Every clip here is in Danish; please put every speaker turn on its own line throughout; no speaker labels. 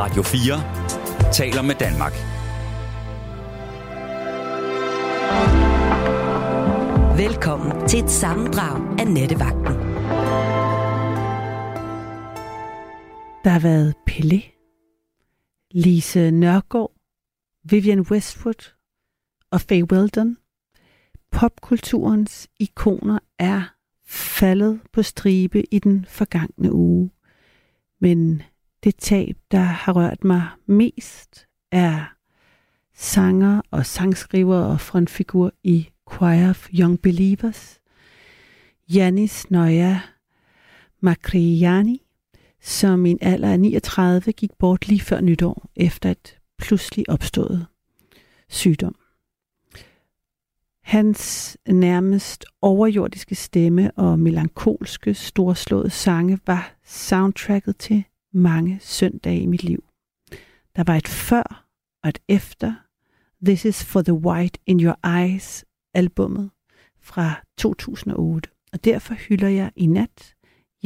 Radio 4 taler med Danmark.
Velkommen til et sammendrag af Nettevagten.
Der har været Pelle, Lise Nørgaard, Vivian Westwood og Faye Weldon. Popkulturens ikoner er faldet på stribe i den forgangne uge. Men det tab, der har rørt mig mest, er sanger og sangskriver og frontfigur i Choir of Young Believers, Janis Noya Makriani, som i en alder af 39 gik bort lige før nytår efter et pludselig opstået sygdom. Hans nærmest overjordiske stemme og melankolske, storslåede sange var soundtracket til mange søndage i mit liv. Der var et før og et efter This is for the White in Your Eyes albummet fra 2008. Og derfor hylder jeg i nat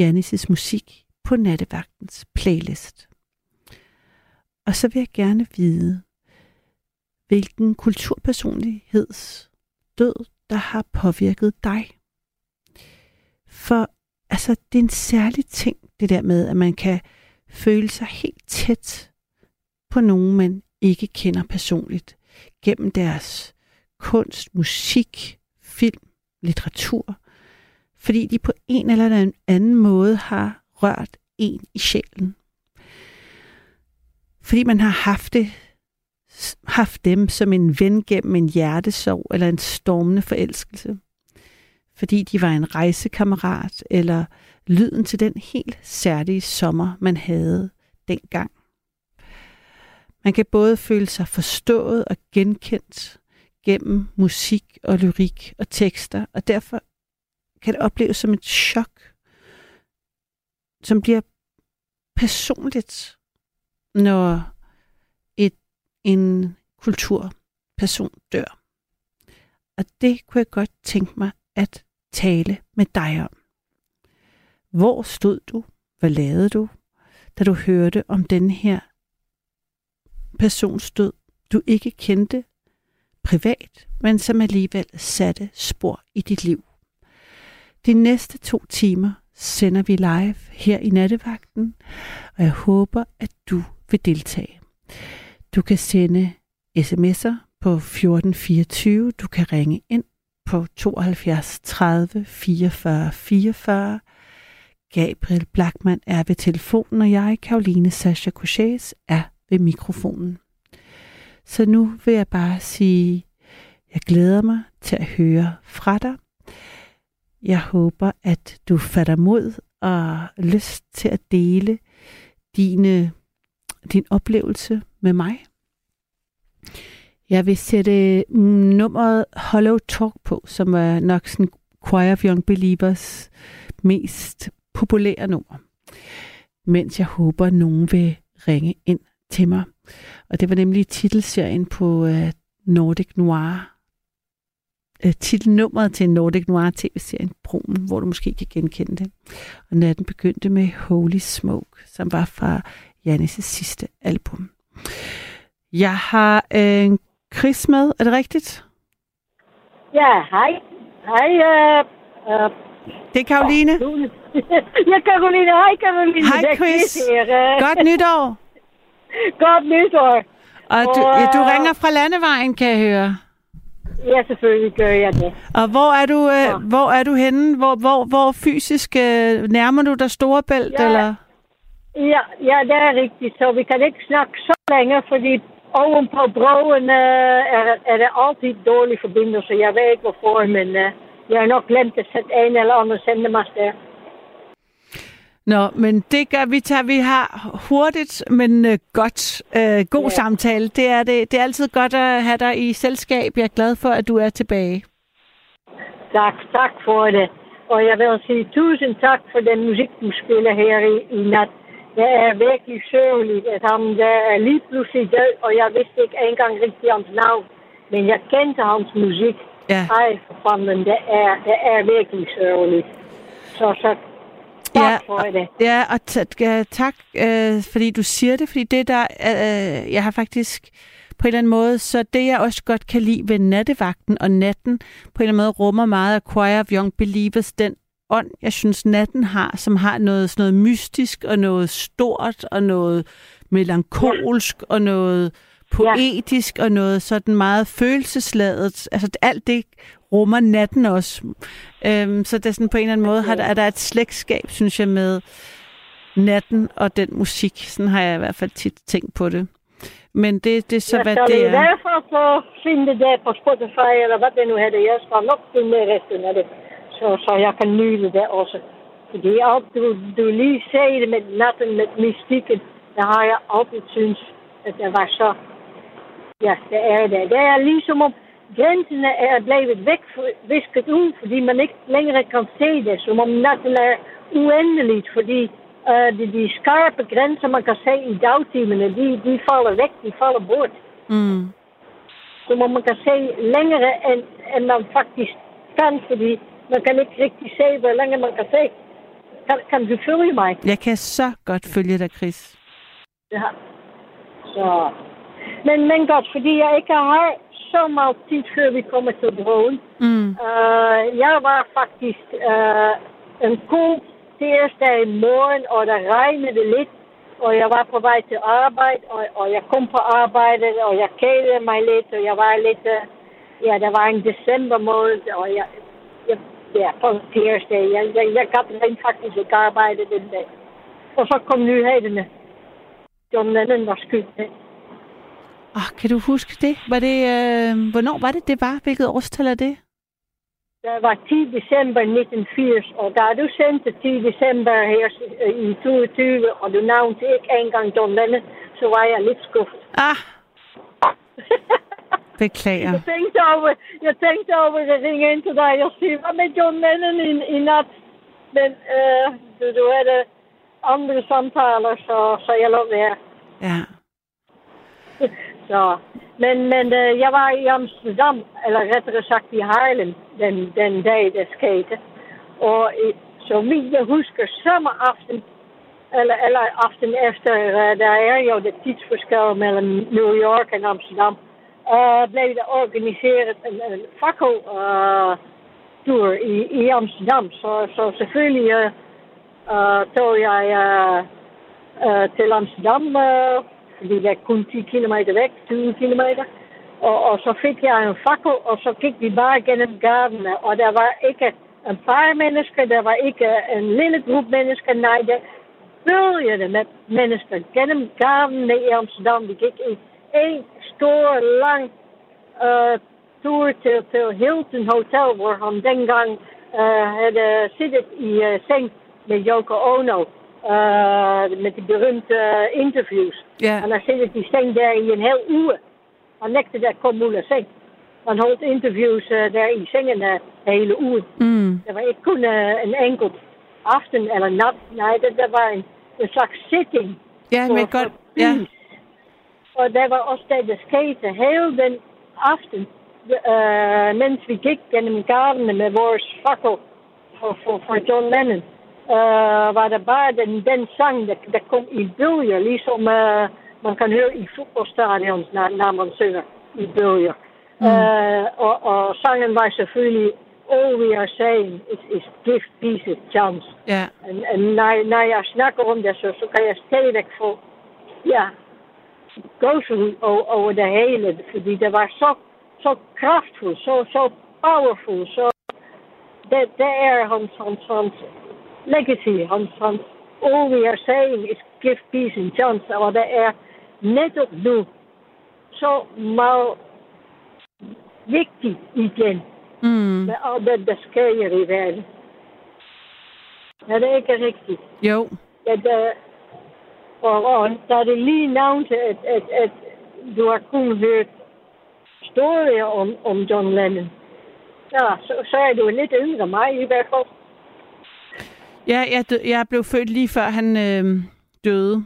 Janis' musik på nattevagtens playlist. Og så vil jeg gerne vide, hvilken kulturpersonligheds død, der har påvirket dig. For altså, det er en særlig ting, det der med, at man kan føle sig helt tæt på nogen, man ikke kender personligt, gennem deres kunst, musik, film, litteratur, fordi de på en eller anden måde har rørt en i sjælen. Fordi man har haft det haft dem som en ven gennem en hjertesorg eller en stormende forelskelse. Fordi de var en rejsekammerat eller lyden til den helt særlige sommer, man havde dengang. Man kan både føle sig forstået og genkendt gennem musik og lyrik og tekster, og derfor kan det opleves som et chok, som bliver personligt, når et, en kulturperson dør. Og det kunne jeg godt tænke mig at tale med dig om. Hvor stod du? Hvad lavede du, da du hørte om den her persons død, du ikke kendte privat, men som alligevel satte spor i dit liv? De næste to timer sender vi live her i nattevagten, og jeg håber, at du vil deltage. Du kan sende sms'er på 1424, du kan ringe ind på 72 30 44 44. Gabriel Blackman er ved telefonen, og jeg, Karoline Sascha Kouchés, er ved mikrofonen. Så nu vil jeg bare sige, jeg glæder mig til at høre fra dig. Jeg håber, at du fatter mod og lyst til at dele dine, din oplevelse med mig. Jeg vil sætte mm, nummeret Hollow Talk på, som er nok sådan Choir of Young Believers mest populære nummer. Mens jeg håber, at nogen vil ringe ind til mig. Og det var nemlig titelserien på uh, Nordic Noir. Uh, titelnummeret til Nordic Noir tv-serien Broen, hvor du måske kan genkende det. Og natten begyndte med Holy Smoke, som var fra Janis' sidste album. Jeg har uh, Chris med, er det rigtigt?
Ja, hej. Hej, uh, uh,
det er Karoline.
ja, Karoline. Hej, Karoline.
Hej, Chris. Godt nytår.
Godt nytår.
Og du, ja, du ringer fra landevejen, kan jeg høre.
Ja, selvfølgelig gør jeg det.
Og hvor er du, øh, ja. hvor er du henne? Hvor, hvor, hvor fysisk øh, nærmer du dig Storebælt,
ja.
eller?
Ja, ja, det er rigtigt. Så vi kan ikke snakke så længe, fordi oven på broen øh, er, er der altid dårlig forbindelse. Jeg ved ikke hvorfor, men øh, jeg har nok glemt at sætte en eller anden sendemast der.
Nå, men det gør vi tager. Vi har hurtigt, men øh, godt, øh, god ja. samtale. Det er, det, det er altid godt at have dig i selskab. Jeg er glad for, at du er tilbage.
Tak, tak for det. Og jeg vil sige tusind tak for den musik, du spiller her i, i nat. Det er virkelig sørgeligt, at han der er lige pludselig død, og jeg vidste ikke engang rigtig hans navn. Men jeg kendte hans musik.
Ja.
Ej, for fanden, det er, det er virkelig sørgeligt. Så, så Tak
Ja,
for det.
Ja, og øh, tak, øh, fordi du siger det, fordi det der, øh, jeg har faktisk på en eller anden måde, så det jeg også godt kan lide ved nattevagten og natten, på en eller anden måde rummer meget af Choir of Young Believers, den ånd, jeg synes natten har, som har noget, sådan noget mystisk og noget stort og noget melankolsk og noget poetisk og noget sådan meget følelsesladet. Altså alt det rummer natten også. Øhm, så det er sådan på en eller anden måde, har der, er der et slægtskab, synes jeg, med natten og den musik. Sådan har jeg i hvert fald tit tænkt på det. Men det, det er så,
jeg
hvad
skal
det
i
er.
hvert fald finde det på Spotify, eller hvad det nu hedder. Jeg skal nok finde med resten af det, så, så jeg kan nyde det også. Fordi alt du, du lige sagde det med natten, med mystikken, det har jeg altid synes, at det var så... Ja, det er det. Det er ligesom om grænserne er blevet væk, visket ud, fordi man ikke længere kan se det. Som om natten er uendeligt, fordi uh, de, de skarpe grænser, man kan se i dagtimerne, de, de falder væk, de falder bort.
Mm.
Som om man kan se længere, end, end man faktisk kan, fordi man kan ikke rigtig se, hvor længe man kan se. Kan, kan du følge mig?
Jeg kan så godt følge dig, Chris.
Ja. Så. Men, men godt, fordi jeg ikke har så meget tid, før vi kommer til broen.
Mm.
Uh, jeg var faktisk uh, en god tirsdag i morgen, og der regnede lidt. Og jeg var på vej til arbejde, og, og jeg kom på arbejde, og jeg kædede mig lidt, og jeg var lidt... Uh, ja, der var en december måned, og jeg... jeg ja, på tirsdag. Jeg, jeg, jeg gad rent faktisk ikke arbejde den dag. Og så kom nyhederne. John Lennon var skudt.
Oh, kan du huske det? Var det øh, hvornår var det, det var? Hvilket årstal er det?
Det var 10 december 1980, og da du sendte 10 december her øh, i 22, og du nævnte ikke engang John Lennon, så var jeg lidt skuffet.
Ah, beklager.
Jeg tænkte over, jeg tænkte over at ringe ind til dig og sige, hvad med John Lennon i, i nat? Men øh, du, du havde andre samtaler, så, så jeg lå være.
Ja.
Så, men, men øh, jeg var i Amsterdam, eller rettere sagt i Haarlem, den, den dag, der skete. Og så vidt jeg husker, sommeraften, eller, eller aften efter, uh, der er jo det tidsforskel mellem New York og Amsterdam, uh, blev der organiseret en, en fakkeltour uh, i, i Amsterdam. Så, så selvfølgelig uh, uh, tog jeg uh, uh, til Amsterdam, uh, fordi det er kun 10 kilometer væk, 20 kilometer. Og, og så fik jeg en fakkel, og så gik vi bare gennem gardene. Og der var ikke een paar mennesker, der var ikke een lille groep mennesker. Nee, de bølgende met mensen. Gennem gardenen in Amsterdam. Die gik in één stoor lang uh, tour til, til Hilton Hotel, waar han dengang uh, hadden zitten in seng met Yoko Ono. Uh, met die beruimde interviews. En dan zit die seng daar in een heel uur. Han nekte daar kom moeilijk zeng. Han holdt interviews daar in zingen de hele uur.
Mm.
Was ik kon een enkel aften en een nat. Nee, dat, dat was een, een zitting.
Ja,
voor
godt. Ja.
Og der var også der, der skete heel den aften. De, uh, mens vi gik gennem gardenen med vores fakkel for, for, for John Lennon. Uh, var der bare den, den sang, der, der kom i bølger. Ligesom man kan høre i fodboldstadions, når, når man synger i bølger.
Mm.
Uh, og, og sangen var selvfølgelig All we are saying is, is give peace a chance.
Ja.
En, en når, når jeg snakker om det, så, så kan jeg stadigvæk få, ja, gåsehud over, over det hele. Fordi det var så, så kraftfuldt, så, så powerful, så det, det er hans, hans, hans legacy, hans, hans all we are saying is give peace a chance. Og det er netop nu så meget vigtigt igen
Mm.
med alt det, der sker i verden. Er det ikke rigtigt?
Jo.
at, og, og da det lige nævnte, at, at, at du har kun hørt historier om, om John Lennon. Ja, så, så er du lidt yngre mig i hvert fald.
Ja, jeg, dø- jeg blev født lige før han øh, døde,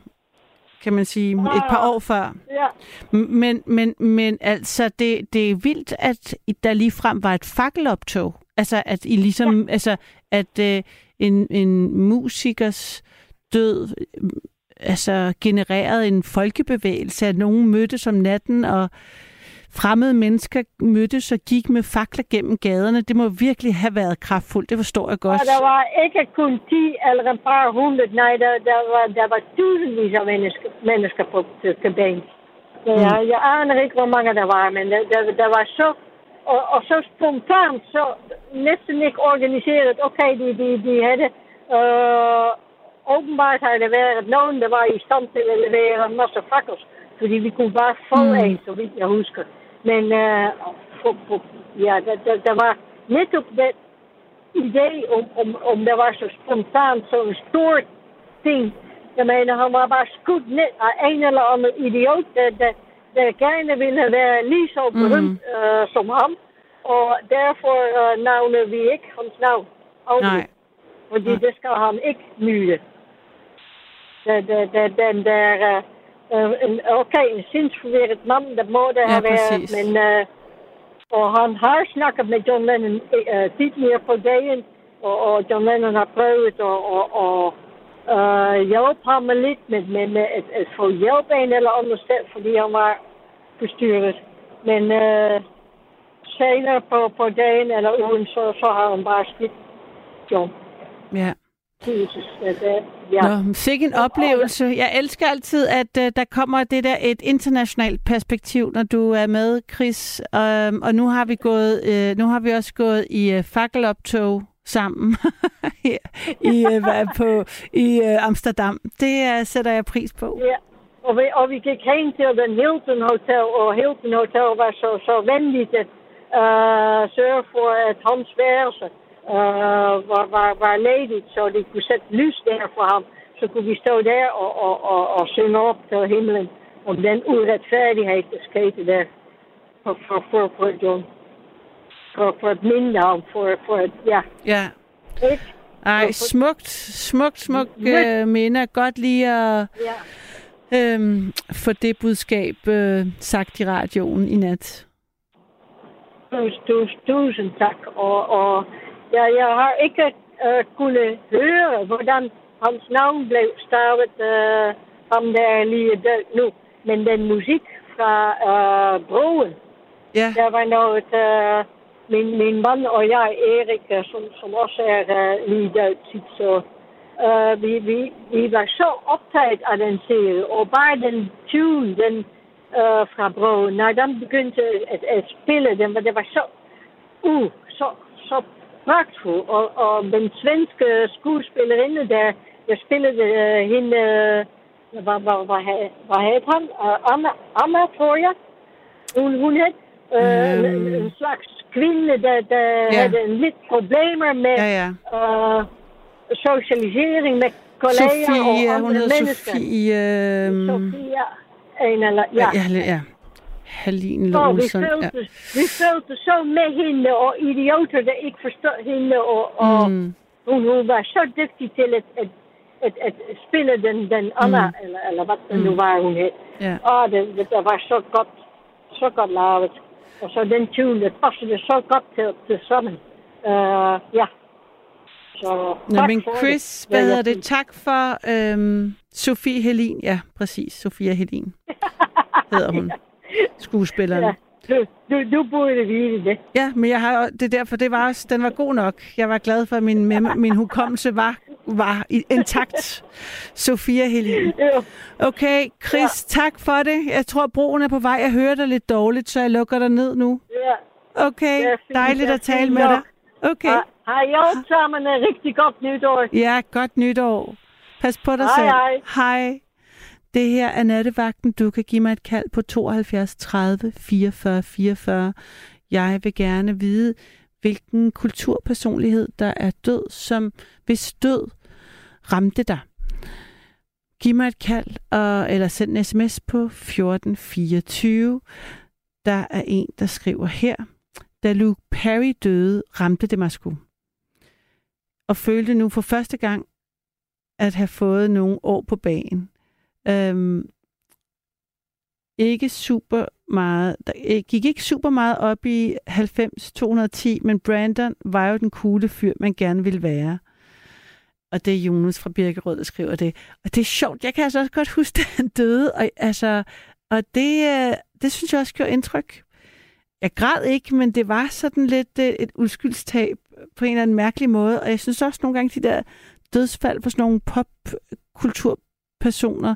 kan man sige. Et par år før.
Ja,
Men, men, men altså, det, det er vildt, at der lige frem var et fakkeloptog. Altså, at I ligesom, ja. altså, at, øh, en, en musikers død altså genereret en folkebevægelse, at nogen mødtes om natten, og fremmede mennesker mødtes og gik med fakler gennem gaderne. Det må virkelig have været kraftfuldt, det forstår jeg godt.
Og der var ikke kun 10 eller et par hundrede, nej, der, der, var, der var tusindvis af mennesker, mennesker på tilbage. Ja, mm. Jeg aner ikke, hvor mange der var, men der, der, der var så, og, og så spontant, så næsten ikke organiseret. Okay, de, de, de havde, øh, åbenbart har det været nogen, der var i stand til at levere en masse fakkels, fordi vi kunne bare få mm. en, så vidt jeg husker. Men uh, for, for, ja, der, der, der var netop den idé om, om, om der var så spontant zo'n stor ting. Jeg mener, han var bare skudt ned af en eller anden idiot, der, der, der gerne ville være lige så berømt mm. uh, som ham. Og derfor uh, navner vi ikke hans navn.
Nej.
Fordi ja. det skal han ikke nyde. Den, den, den der... Uh, Uh, en, okay, een sindsverwerend man, dat moet
ja,
have været. Men uh, og han har snakket med John Lennon uh, tidligere på dagen. Og, og John Lennon har prøvet at og, og, uh, hjælpe ham lidt med, med, med at, at få hjælp een eller ander sted, fordi han var besturet. Men uh, senere på, på dagen eller ugen, så, så har han bare skidt John.
Ja.
Jesus, det, ja.
Nå, fik en oplevelse. Jeg elsker altid, at uh, der kommer det der et internationalt perspektiv, når du er med, Chris. Um, og nu har vi gået, uh, nu har vi også gået i uh, fakkeloptog sammen i, uh, på, i uh, Amsterdam. Det uh, sætter jeg pris på.
Ja, og vi, og vi gik hen til den Hilton Hotel, og Hilton Hotel var så, så venligt at uh, sørge for, at hans værelse uh, var, var, var ledigt, så de kunne sætte lys der for ham. Så kunne vi stå der og, og, og, og synge op til himlen om den uretfærdighed, der skete der for, for, for, for John. For, for at minde ham, for, for at, ja.
Ja.
Ikke?
Ej, smukt, smukt, smukt øh, minder. Godt lige at ja. øhm, få det budskab øh, sagt i radioen i nat.
Tusind, tusind tak. Og, og Ja, jeg har ikke uh, kunnet høre, hvordan hans navn blev stavet, uh, ham der er lige død nu. Men den musik fra uh, Broen,
ja.
der var noget, uh, min, min mand og jeg, Erik, som, som også er uh, lige død, så uh, vi, vi, vi var så optaget af den serie, og bare den tune, den uh, fra Broen, når den begyndte at, at spille, den, det var så, uh, så, så pragtfuld. Og, og den svenske skuespillerinde, der, der spillede uh, hende, uh, hvad, hvad, hvad, hvad hed han? Uh, Anna, Anna, tror jeg. Hun, hun hed uh, mm. en, slags kvinde, der, der yeah. havde lidt problemer med
ja, ja.
Uh, socialisering med kolleger
Sofie,
og andre
hun
mennesker.
Sofie... Øh...
Sofia, en eller... Ja,
ja, ja. Halin
vi følte,
Ja.
vi følte så med hende, og idioter, der ikke forstår hende, og, og
Mm.
hun, hun var så dygtig til at, at, at, at spille den, den Anna,
Mm.
eller, eller hvad det nu var, hun hed.
Ja.
Og det, det, det var så godt, så godt lavet. Og så den tune, det passede så godt til, til sammen. Uh, ja. Så
Nå, men Chris,
det.
hvad hedder det? Tak for øhm, Sofie Helin. Ja, præcis. Sofia Helin hedder hun. Skuespilleren.
Ja, du, du, du burde vide det.
Ja, men jeg har, det er derfor, det var også, den var god nok. Jeg var glad for, at min, min hukommelse var, var intakt. Sofia Helin.
Jo.
Okay, Chris, ja. tak for det. Jeg tror, broen er på vej. Jeg hører dig lidt dårligt, så jeg lukker dig ned nu.
Ja.
Okay, dejligt at tale med dig. Okay,
har I alle sammen en rigtig godt nytår?
ja, godt nytår. Pas på dig
Hej,
selv.
hej.
Hej. Det her er nattevagten. Du kan give mig et kald på 72 30 44 44. Jeg vil gerne vide, hvilken kulturpersonlighed, der er død, som hvis død ramte dig. Giv mig et kald, og, eller send en sms på 1424. Der er en, der skriver her. Da Luke Perry døde, ramte det mig sgu. Og følte nu for første gang, at have fået nogle år på banen. Øhm, ikke super meget, der øh, gik ikke super meget op i 90-210, men Brandon var jo den coole fyr, man gerne ville være. Og det er Jonas fra Birkerød, der skriver det. Og det er sjovt. Jeg kan altså også godt huske, at han døde. Og, altså, og det, øh, det synes jeg også gjorde indtryk. Jeg græd ikke, men det var sådan lidt øh, et uskyldstab på en eller anden mærkelig måde. Og jeg synes også nogle gange, de der dødsfald på sådan nogle personer,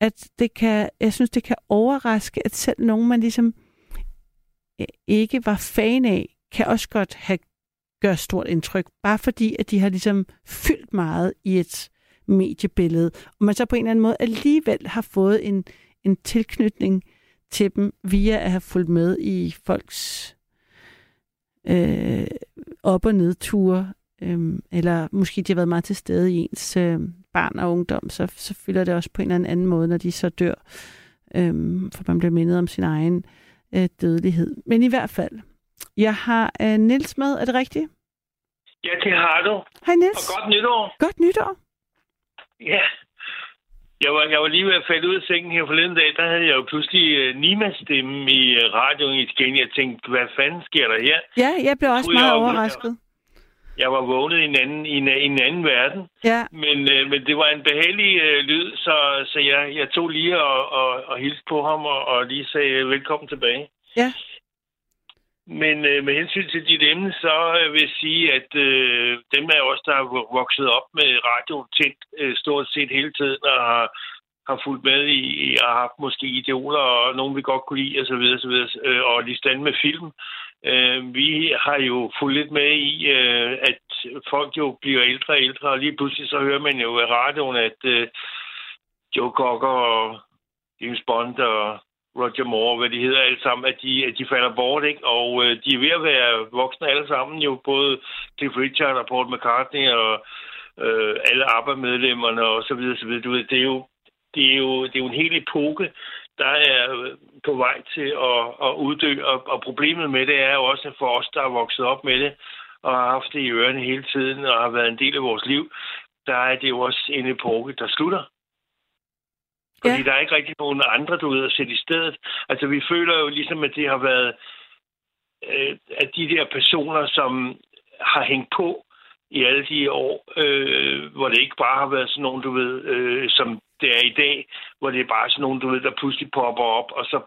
at det kan, jeg synes, det kan overraske, at selv nogen, man ligesom øh, ikke var fan af, kan også godt have gør stort indtryk, bare fordi, at de har ligesom fyldt meget i et mediebillede, og man så på en eller anden måde alligevel har fået en, en tilknytning til dem via at have fulgt med i folks øh, op- og nedture, øh, eller måske de har været meget til stede i ens øh, barn og ungdom, så, så fylder det også på en eller anden måde, når de så dør, øh, for man bliver mindet om sin egen øh, dødelighed. Men i hvert fald, jeg har øh, Nils med, er det rigtigt?
Ja, det har du.
Hej Nils.
Og godt nytår.
Godt nytår.
Ja. Jeg var, jeg var lige ved at falde ud af sengen her forleden dag. Der havde jeg jo pludselig uh, Nimas stemme i uh, radioen igen. Jeg tænkte, hvad fanden sker der her?
Ja, jeg blev også meget
jeg
overrasket.
Jeg var vågnet i en anden, i en, i en anden verden.
Ja,
Men, uh, men det var en behagelig uh, lyd, så, så jeg, jeg tog lige og, og, og hilste på ham og, og lige sagde velkommen tilbage.
ja.
Men øh, med hensyn til dit emne, så øh, vil jeg sige, at øh, dem af os, der har vokset op med radio tændt øh, stort set hele tiden og har, har fulgt med i, og har haft måske idoler og nogen, vi godt kunne lide osv. osv. Øh, og lige stand med film. Øh, Øh, vi har jo fulgt lidt med i, øh, at folk jo bliver ældre og ældre, og lige pludselig så hører man jo i radioen, at øh, Joe Cocker og James Bond og Roger Moore, hvad de hedder alle sammen, at de, at de falder bort, ikke? Og øh, de er ved at være voksne alle sammen, jo både Cliff Richard og Paul McCartney og øh, alle ABBA-medlemmerne og så videre, så videre. Du ved, det er jo, det er jo, det er jo en hel epoke, der er øh, på vej til at, at uddø, og, og problemet med det er jo også, at for os, der er vokset op med det, og har haft det i ørerne hele tiden, og har været en del af vores liv, der er det jo også en epoke, der slutter. Fordi
Ja.
der er ikke rigtig nogen andre, du ved, at sætte i stedet. Altså, vi føler jo ligesom, at det har været, øh, at de der personer, som har hængt på i alle de år, øh, hvor det ikke bare har været sådan nogen, du ved, øh, som det er i dag, hvor det er bare sådan nogen, du ved, der pludselig popper op, og så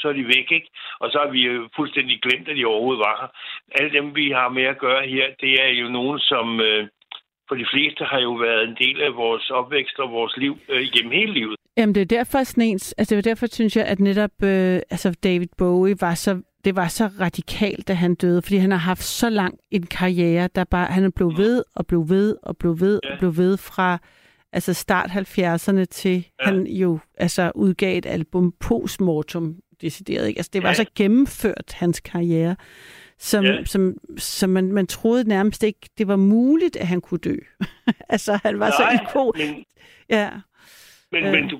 så er de væk, ikke? Og så har vi jo fuldstændig glemt, at de overhovedet var her. Alle dem, vi har med at gøre her, det er jo nogen, som øh, for de fleste har jo været en del af vores opvækst og vores liv øh, igennem hele livet.
Jamen, det er derfor sådan ens, altså det er derfor, synes jeg, at netop øh, altså David Bowie var så, det var så radikalt, da han døde, fordi han har haft så lang en karriere, der bare, han er blevet ved og blev ved og blev ved og blev ved fra altså start 70'erne til ja. han jo altså udgav et album postmortem decideret, ikke? Altså det var
Ja.
så gennemført, hans karriere, som,
Ja.
som, som man, man troede nærmest ikke, det var muligt, at han kunne dø. altså han var så
Nej,
ikon.
men,
Ja.
men,
Øh.
men du,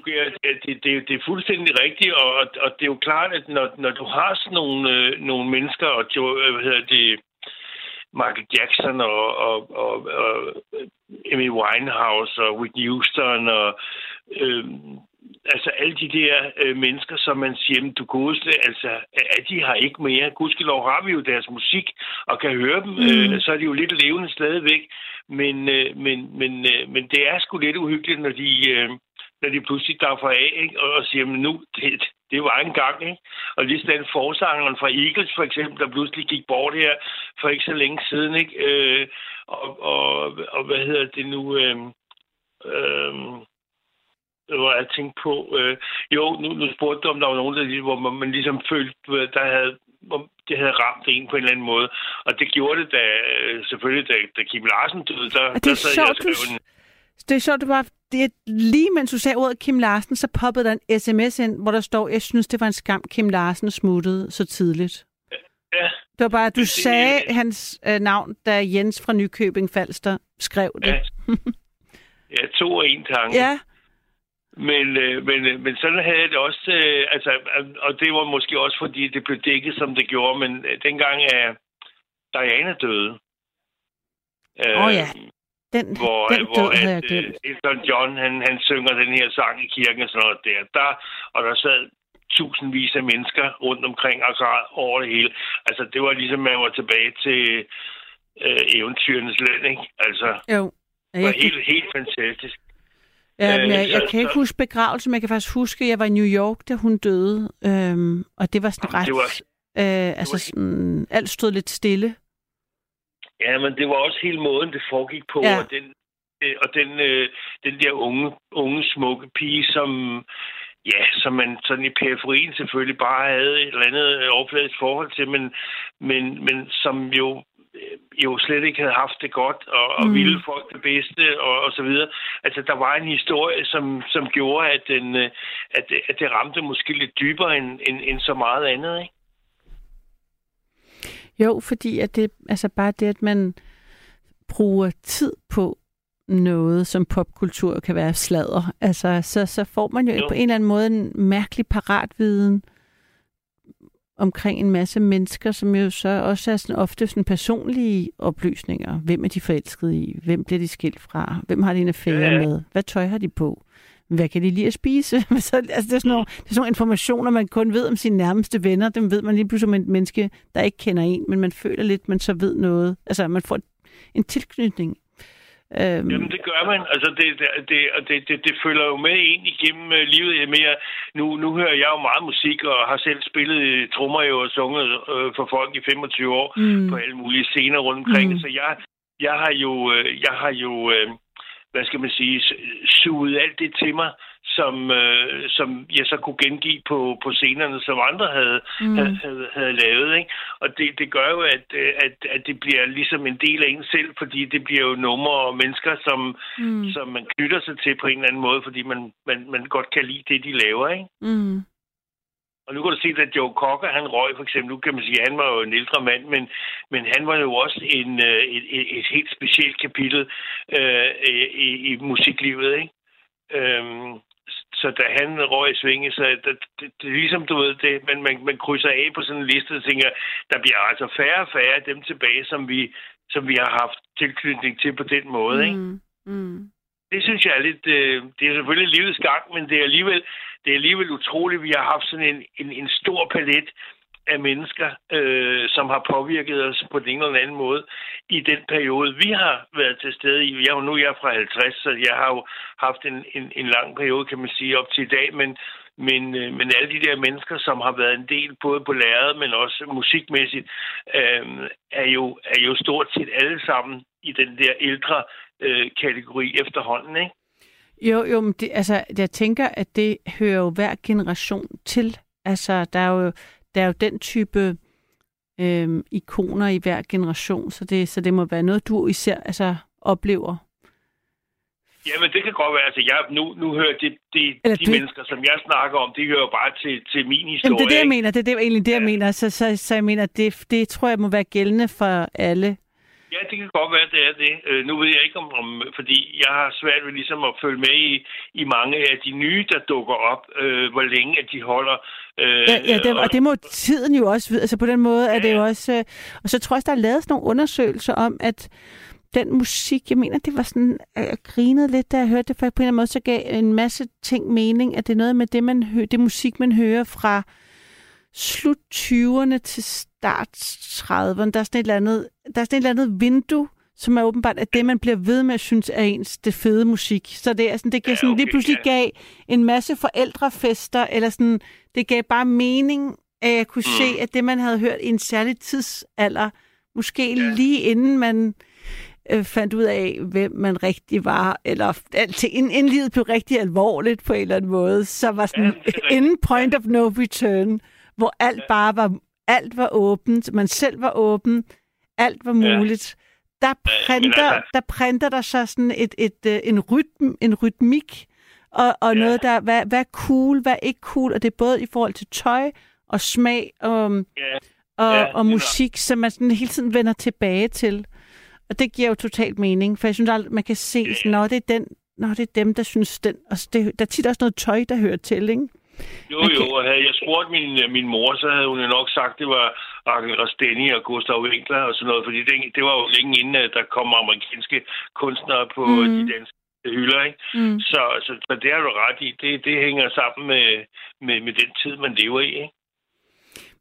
det, det, det er fuldstændig rigtigt, og, og, og det er jo klart, at når, når du har sådan nogle, øh, nogle mennesker, og jo, øh, hvad hedder det, Michael Jackson og, og, og, og Amy Winehouse og Whitney Houston og øh, altså alle de der øh, mennesker, som man siger, "Jamen, du godeste, altså, at de har ikke mere. Gudskelov har vi jo deres musik og kan høre dem, mm. øh, så er de jo lidt levende stadigvæk. Men, øh, men, men, øh, men det er sgu lidt uhyggeligt, når de, øh, når de pludselig daffer af ikke? og siger, men nu, det, det var en gang. Ikke? Og lige sådan forsangeren fra Eagles, for eksempel, der pludselig gik bort her for ikke så længe siden. Ikke? Øh, og, og, og hvad hedder det nu? Øh, øh, hvor jeg tænkte på, øh, jo, nu, nu spurgte du, om der var nogen, der, hvor man, man ligesom følte, der havde, hvor det havde ramt en på en eller anden måde. Og det gjorde det da, øh, selvfølgelig, da, da Kim Larsen døde, der,
Og det
der
er
sad
sjovt,
jeg og skrev
du-
en,
Det er sjovt, det var, det lige mens du sagde ordet Kim Larsen, så poppede der en sms ind, hvor der står, jeg synes, det var en skam, Kim Larsen smuttede så tidligt.
ja,
Det var bare, at du
Det-
sagde hans øh, navn, da Jens fra Nykøbing Falster skrev det.
ja, ja, to og en tanke.
Ja,
Men, øh, men, øh, men sådan havde jeg det også, øh, altså, øh, og det var måske også, fordi det blev dækket, som det gjorde, men øh, dengang er Diana døde.
Åh oh, ja, den,
hvor,
den
hvor
død havde jeg
at, øh,
glemt.
Elton John, han, han synger den her sang i kirken og sådan noget der. der og der sad tusindvis af mennesker rundt omkring og græd over det hele. Altså, det var ligesom, man var tilbage til øh, eventyrenes land, ikke? Altså,
Jo,
Det var helt, helt fantastisk.
Ja, men jeg,
Øh,
jeg kan ikke huske begravelsen, men jeg kan faktisk huske, at jeg var i New York, da hun døde. Øhm, og det var sådan ret...
det var-
øh, altså sådan, alt stod lidt stille.
Ja, men det var også hele måden, det foregik på,
Ja.
og den, øh, og den, øh, den der unge, unge, smukke pige, som, ja, som man sådan i periferien selvfølgelig bare havde et eller andet øh, overfladisk forhold til, men, men, men som jo øh, jo slet ikke havde haft det godt, og, og
Mm.
ville folk det bedste, og, og så videre. Altså, der var en historie, som, som gjorde, at, den, at, det- at det ramte måske lidt dybere end, end, end så meget andet, ikke?
Jo, fordi at det altså bare det, at man bruger tid på noget, som popkultur kan være sladder. Altså, så, så får man jo, jo på en eller anden måde en mærkelig paratviden omkring en masse mennesker, som jo så også er sådan ofte sådan personlige oplysninger. Hvem er de forelskede i? Hvem bliver de skilt fra? Hvem har de en affære
Ja, ja.
med? Hvad tøj har de på? Hvad kan de lide at spise? så, altså, det, er sådan nogle, det er sådan nogle informationer, man kun ved om sine nærmeste venner. Dem ved man lige pludselig om et menneske, der ikke kender en, men man føler lidt, man så ved noget. Altså, man får en tilknytning. Øhm,
Jamen, det gør man. Altså, det, det, det, det, det, det følger jo med ind igennem øh, livet. Mere, nu, nu hører jeg jo meget musik, og har selv spillet øh, trommer og sunget øh, for folk i 25 år
Mm.
på alle mulige scener rundt omkring.
Mm.
Så jeg, jeg har jo, øh, jeg har jo øh, hvad skal man sige, suget alt det til mig, som, øh, som jeg så kunne gengive på, på scenerne, som andre havde,
Mm.
havde, havde, havde lavet. Ikke? Og det, det gør jo, at, øh, at, at det bliver ligesom en del af en selv, fordi det bliver jo numre og mennesker, som,
Mm.
som man knytter sig til på en eller anden måde, fordi man, man, man godt kan lide det, de laver. Ikke?
Mm.
Og nu kan du se, at Joe Cocker, han røg for eksempel, nu kan man sige, at han var jo en ældre mand, men, men han var jo også en, øh, et, et, et helt specielt kapitel øh, i, i musiklivet, ikke? Øhm, så da han røg i svinge, så det, det, det, ligesom, du ved, det, man, man, man krydser af på sådan en liste og tænker, der bliver altså færre og færre af dem tilbage, som vi, som vi har haft tilknytning til på den måde, ikke?
Mm. Mm
det synes jeg er lidt... Øh, det er selvfølgelig livets gang, men det er alligevel, det er alligevel utroligt, at vi har haft sådan en, en, en stor palet af mennesker, øh, som har påvirket os på den ene eller anden måde i den periode, vi har været til stede i. Jeg er jo nu jeg fra 50, så jeg har jo haft en, en, en lang periode, kan man sige, op til i dag, men, men, øh, men alle de der mennesker, som har været en del både på lærredet, men også musikmæssigt, øh, er, jo, er jo stort set alle sammen i den der ældre øh, kategori efterhånden, ikke?
Jo, jo, men det, altså, jeg tænker, at det hører jo hver generation til. Altså, der er jo, der er jo den type øhm, ikoner i hver generation, så det, så det må være noget, du især altså, oplever.
Jamen, det kan godt være. Altså, jeg, nu, nu hører det, det,
Eller
de
du-
mennesker, som jeg snakker om, de hører bare til, til min historie.
Jamen, det er det, jeg
ikke?
mener. Det er det, egentlig det, jeg
Ja.
mener. Så, så, så jeg mener, det, det tror jeg må være gældende for alle.
Ja, det kan godt være, det er det. Øh, nu ved jeg ikke om, om, fordi jeg har svært ved ligesom at følge med i, i mange af de nye, der dukker op, øh, hvor længe at de holder. Øh,
Ja, ja det, og det må tiden jo også vide. Altså på den måde er det
Ja,
jo
ja.
også... øh, Og så tror jeg også, der er lavet sådan nogle undersøgelser om, at den musik, jeg mener, det var sådan, at jeg grinede lidt, da jeg hørte det, for på en eller anden måde, så gav en masse ting mening, at det er noget med det, man hører, det musik, man hører fra slut 20'erne til start 30'erne. Der er sådan et eller andet, der er sådan et eller andet vindue, som er åbenbart at det, man bliver ved med at synes er ens det fede musik. Så det er sådan, det gav
Ja,
sådan, lige
okay,
pludselig
ja.
gav en masse forældrefester, eller sådan, det gav bare mening, at jeg kunne mm. se, at det, man havde hørt i en særlig tidsalder, måske ja.
Ja.
lige inden man øh, fandt ud af, hvem man rigtig var, eller alting, inden, inden livet blev rigtig alvorligt på en eller anden måde, så var sådan
Ja,
inden point of no return, hvor alt bare var, alt var åbent, man selv var åben, alt var
Ja.
muligt. Der printer,
altså-
der printer der så sådan et, et, øh, en, rytm, en rytmik, og, og
Ja.
noget, der, hvad, hvad er cool, hvad er ikke cool, og det er både i forhold til tøj og smag og,
Ja,
og,
Ja,
og musik, som man sådan hele tiden vender tilbage til. Og det giver jo totalt mening, for jeg synes aldrig, man kan se,
Ja.
når det er den, når det er dem, der synes den. Og det, der er tit også noget tøj, der hører til, ikke?
Jo,
kan-
jo, og havde jeg spurgt min, min mor, så havde hun jo nok sagt, det var Arkel Rasteni og Gustav Winkler og sådan noget, fordi det, det var jo længe inden, at der kom amerikanske kunstnere på
Mm.
mm. de danske hylder, ikke?
Mm.
Så, så, så det har du ret i. Det, det hænger sammen med, med, med den tid, man lever i, ikke?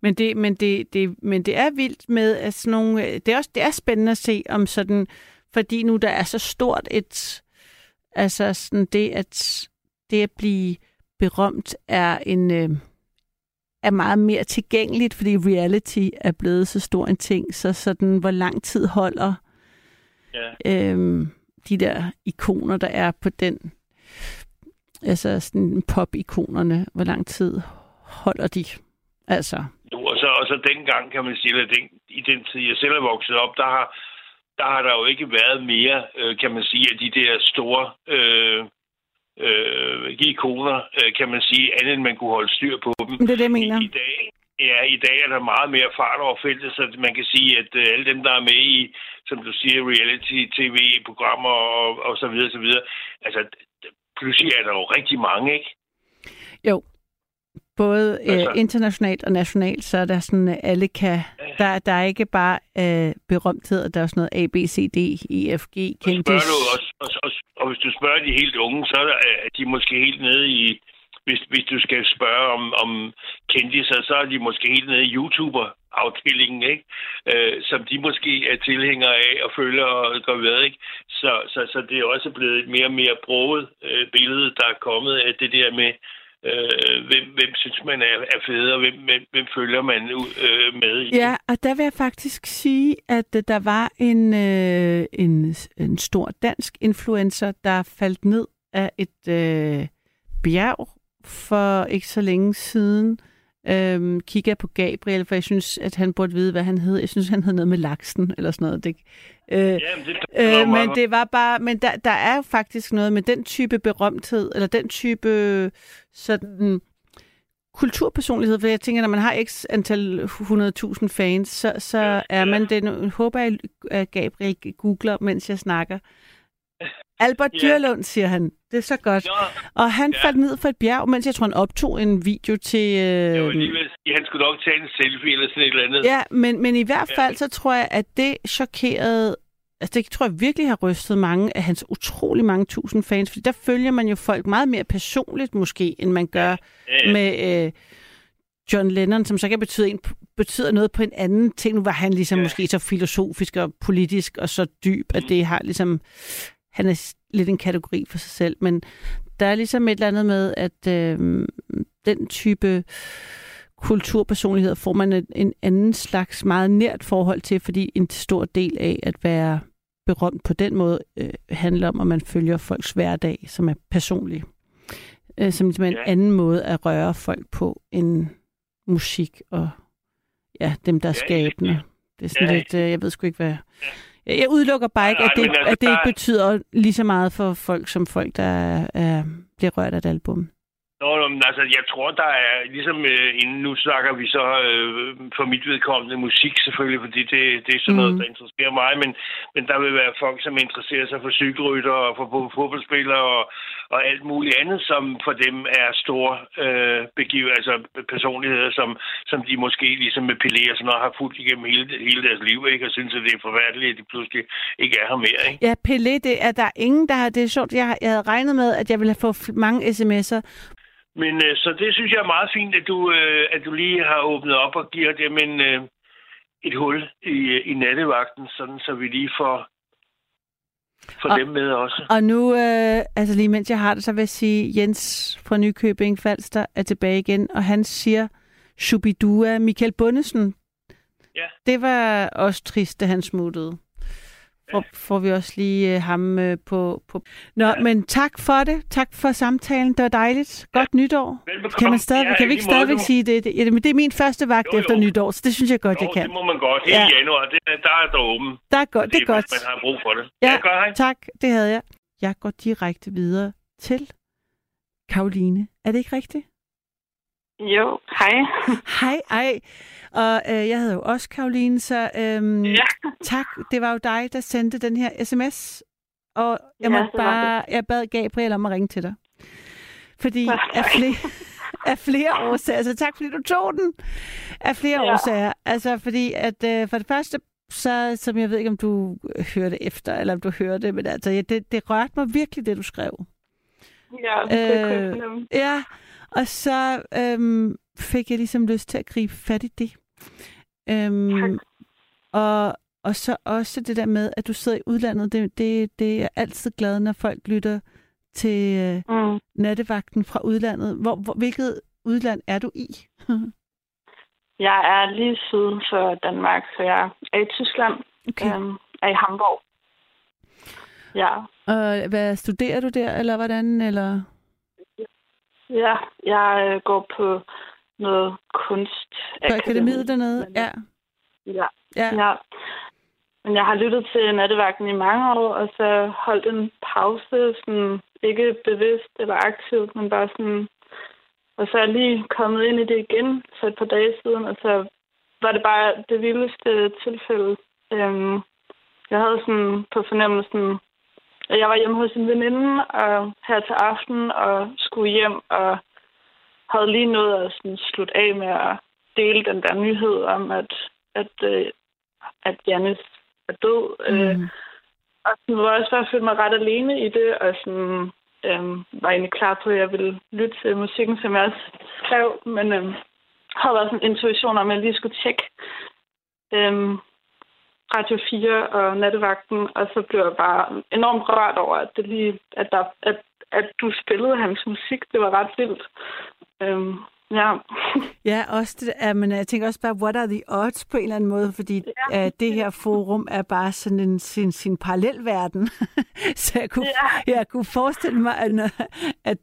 Men det, men, det, det, men det er vildt med, at sådan nogle, øh, det er også det er spændende at se, om sådan fordi nu der er så stort et, altså sådan det at, det at blive berømt er en, øh, er meget mere tilgængeligt, fordi reality er blevet så stor en ting, så sådan, hvor lang tid holder
Ja.
øhm, de der ikoner, der er på den, altså sådan pop-ikonerne, hvor lang tid holder de? Altså,
Nu, og, så, og så dengang, kan man sige, at den, i den tid, jeg selv er vokset op, der har, der har der jo ikke været mere, øh, kan man sige, af de der store øh, øh, ikoner, øh, kan man sige, andet end man kunne holde styr på dem.
det er det, jeg mener.
I, i dag, ja, i dag er der meget mere fart over feltet, så man kan sige, at øh, alle dem, der er med i, som du siger, reality-tv-programmer og, og så videre, så videre, altså pludselig er der jo rigtig mange, ikke?
Jo, både
Altså-
øh, internationalt og nationalt, så er der sådan, at alle kan... Der, der er ikke bare øh, berømthed, der er sådan noget A, B, C, D, E, F, G,
Og spørger du også, og, og, og hvis du spørger de helt unge, så er der, er de måske helt nede i, hvis, hvis du skal spørge om, om kendiser, så er de måske helt nede i YouTuber-afdelingen, ikke? Øh, som de måske er tilhængere af og følger og går ved, ikke? Så, så, så det er også blevet et mere og mere broget øh, billede, der er kommet af det der med, øh, hvem, hvem synes man er, er fed, og hvem, hvem, hvem følger man øh, med i.
Ja, og der vil jeg faktisk sige, at øh, der var en, øh, en, en stor dansk influencer, der faldt ned af et øh, bjerg for ikke så længe siden. Øhm, kigger jeg på Gabriel, for jeg synes, at han burde vide, hvad han hed. Jeg synes, han hed noget med laksen, eller sådan noget. Det, øh,
Jamen, det,
Øh, men det var bare, men der, der er faktisk noget med den type berømthed, eller den type sådan kulturpersonlighed, for jeg tænker, når man har x antal 100.000 fans, så, så
Ja,
er man
ja.
det. Nu håber jeg, at Gabriel googler, mens jeg snakker. Albert
Ja.
Dyrlund, siger han. Det er så godt.
Nå,
Og han
Ja.
faldt ned fra et bjerg, mens jeg tror, han optog en video til... Øh,
alligevel sige, han skulle nok tage en selfie eller sådan et eller andet.
Ja, men, men i hvert
Ja.
fald, så tror jeg, at det chokerede... Altså, det tror jeg virkelig har rystet mange af hans utrolig mange tusind fans, fordi der følger man jo folk meget mere personligt måske, end man gør
Ja, ja.
med øh, John Lennon, som så kan betyde, en, betyder noget på en anden ting. Nu var han ligesom
Ja.
måske så filosofisk og politisk og så dyb, at det har ligesom... Han er lidt en kategori for sig selv, men der er ligesom et eller andet med, at øh, den type kulturpersonlighed får man en, en anden slags meget nært forhold til, fordi en stor del af at være berømt på den måde øh, handler om, at man følger folks hverdag, som er personlig. Øh, som ligesom er en
Ja.
anden måde at røre folk på end musik og ja, dem, der er
Ja,
skabende. Det er sådan
Ja.
lidt, øh, jeg ved sgu ikke, hvad... Jeg, jeg udelukker bare ikke,
Nej,
at det,
altså,
at det ikke
der-
betyder lige så meget for folk, som folk, der er, er, bliver rørt af et album.
Nå, men altså, jeg tror, der er ligesom øh, inden nu snakker vi så øh, for mit vedkommende musik selvfølgelig, fordi det, det er sådan noget,
Mhm.
der interesserer mig, men, men der vil være folk, som interesserer sig for cykelrytter og for fo- fodboldspillere og, og alt muligt andet, som for dem er store øh, begiv, altså personligheder, som, som de måske ligesom med Pelé og sådan noget har fulgt igennem hele, hele deres liv, ikke? Og synes, at det er forfærdeligt, at de pludselig ikke er her mere, ikke?
Ja, Pelé, det er der ingen, der har... Det er sjovt, jeg, jeg havde regnet med, at jeg ville have fået mange sms'er.
Men øh, så det synes jeg er meget fint, at du, øh, at du lige har åbnet op og giver dem en, øh, et hul i, i nattevagten, sådan så vi lige får, får
Og-
dem med også.
Og nu, øh, altså lige mens jeg har det, så vil jeg sige, Jens fra Nykøbing Falster er tilbage igen, og han siger, Shubidua, Michael Bundesen.
Ja.
Det var også trist, da han smuttede. Får, får vi også lige øh, ham øh, på, på... Nå, ja. men tak for det. Tak for samtalen. Det var dejligt. Godt nytår.
Velbekomme.
Kan, man stadig,
Ja,
kan vi ikke stadigvæk sige det? det? ja, men Det er min første vagt
Jo, jo.
efter nytår, så det synes jeg godt,
Jo,
jeg kan.
det må man godt. Hele
Ja.
ja. januar, det, der er der åben.
Der er godt, det er godt.
Man har brug for det.
Ja,
Ja, hej.
tak. Det havde jeg. Jeg går direkte videre til Karoline. Er det ikke rigtigt?
Jo, hej.
Hej, ej. Og øh, jeg hedder jo også Karoline, så øhm,
Ja.
tak. Det var jo dig, der sendte den her sms. Og jeg,
Ja,
måtte bare, jeg bad Gabriel om at ringe til dig. Fordi
Tak.
af flere, af flere årsager, så tak fordi du tog den. Af flere
Ja.
årsager. Altså fordi, at øh, for det første, så som jeg ved ikke, om du hørte efter, eller om du hørte, men altså, ja, det, det rørte mig virkelig, det du skrev.
Ja, det kunne jeg
Øh. Ja, og så øhm, fik jeg ligesom lyst til at gribe fat i det. Øhm,
Tak.
og og så også det der med, at du sidder i udlandet. Det, det, det er altid glad, når folk lytter til øh,
Mm.
nattevagten fra udlandet. Hvor, hvor, hvilket udland er du i?
Jeg er lige syd for Danmark, så jeg er i Tyskland.
Okay.
Øhm, er i Hamburg. Ja.
Og hvad studerer du der, eller hvordan? Eller?
Ja, jeg øh, går på noget kunst.
På akademiet dernede?
Men,
Ja.
Ja.
ja.
ja. Men jeg har lyttet til nattevagten i mange år, og så holdt en pause, sådan ikke bevidst eller aktivt, men bare sådan... Og så er jeg lige kommet ind i det igen for et par dage siden, og så var det bare det vildeste tilfælde. Øhm, jeg havde sådan på fornemmelsen, at jeg var hjemme hos en veninde og her til aften og skulle hjem og havde lige nået at sådan slutte af med at dele den der nyhed om, at, at, øh, at Janis er død. Øh,
Mm.
og sådan, var jeg også bare følte mig ret alene i det, og sådan, øhm, var egentlig klar på, at jeg ville lytte til musikken, som jeg også skrev, men øhm, havde sådan en intuition om, at jeg lige skulle tjekke øhm, Radio 4 og nattevagten, og så blev jeg bare enormt rørt over, at, det lige, at, der, at, at du spillede hans musik. Det var ret vildt. Øhm, ja.
Ja, også det, ja, men jeg tænker også bare, what are the odds på en eller anden måde, fordi ja. uh, det her forum er bare sådan en sin, sin parallelverden. så jeg kunne,
Ja.
jeg kunne forestille mig, at, at,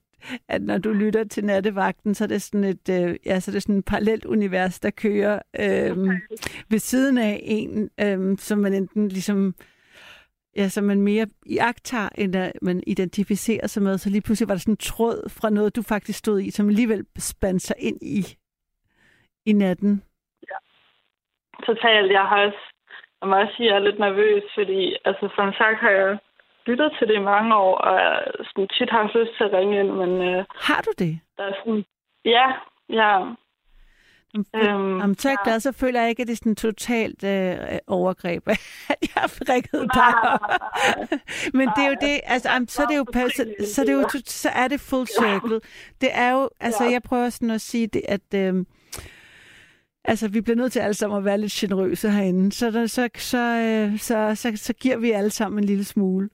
at når du lytter til nattevagten, så er det sådan et, uh, ja, så er det sådan et parallelt univers, der kører øhm, ved siden af en, øhm, som man enten ligesom ja, som man mere iagtager, end at man identificerer sig med. Så lige pludselig var der sådan en tråd fra noget, du faktisk stod i, som alligevel spandt sig ind i, i natten.
Totalt. Jeg har også, jeg må også sige, jeg er lidt nervøs, fordi altså, som sagt har jeg lyttet til det i mange år, og jeg sådan, tit har haft lyst til at ringe ind, men øh,
Har du det?
der er sådan, ja, ja,
Øhm, Om er jeg glad, så føler jeg ikke, at det er sådan totalt øh, overgreb, at jeg har prikket dig. Men det er jo det, altså, am, så er det jo, så, så, er det jo, to- så er det full circle. Det er jo, altså, jeg prøver sådan at sige det, at øh, altså, vi bliver nødt til alle sammen at være lidt generøse herinde. Så, der, så, så, øh, så, så, så giver vi alle sammen en lille smule.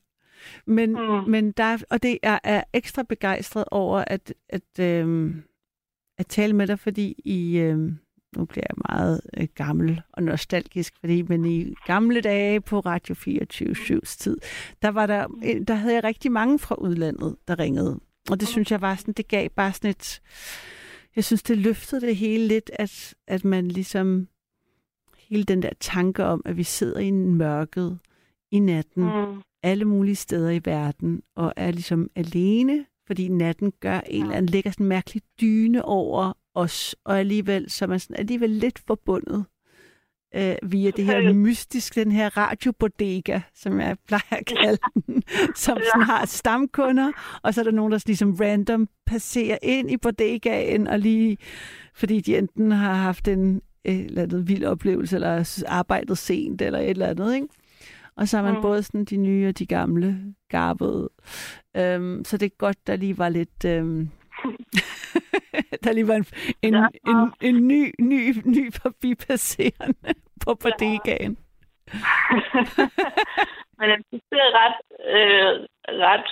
Men, mm. men der, er- og det er, er ekstra begejstret over at, at, øh, at tale med dig, fordi i, øh, nu bliver jeg meget øh, gammel og nostalgisk, fordi men i gamle dage på Radio 24 tid, der var der, øh, der havde jeg rigtig mange fra udlandet, der ringede. Og det synes jeg var sådan, det gav bare sådan et, jeg synes, det løftede det hele lidt, at, at man ligesom, hele den der tanke om, at vi sidder i mørket i natten,
mm,
alle mulige steder i verden, og er ligesom alene, fordi natten gør en eller anden, lægger sådan en mærkelig dyne over os, og alligevel så er man sådan alligevel lidt forbundet øh, via det her mystisk, den her radiobodega, som jeg plejer at kalde den, som sådan har stamkunder, og så er der nogen, der ligesom random passerer ind i bodegaen, og lige, fordi de enten har haft en øh, eller andet vild oplevelse, eller arbejdet sent, eller et eller andet, ikke? Og så har man mm. Både sådan de nye og de gamle garbede. Øhm, så det er godt, der lige var lidt... Øhm, der lige var en, en,
Ja.
en, en ny, ny, ny forbipasserende på bodegaen.
Men jeg synes, det er ret, øh, ret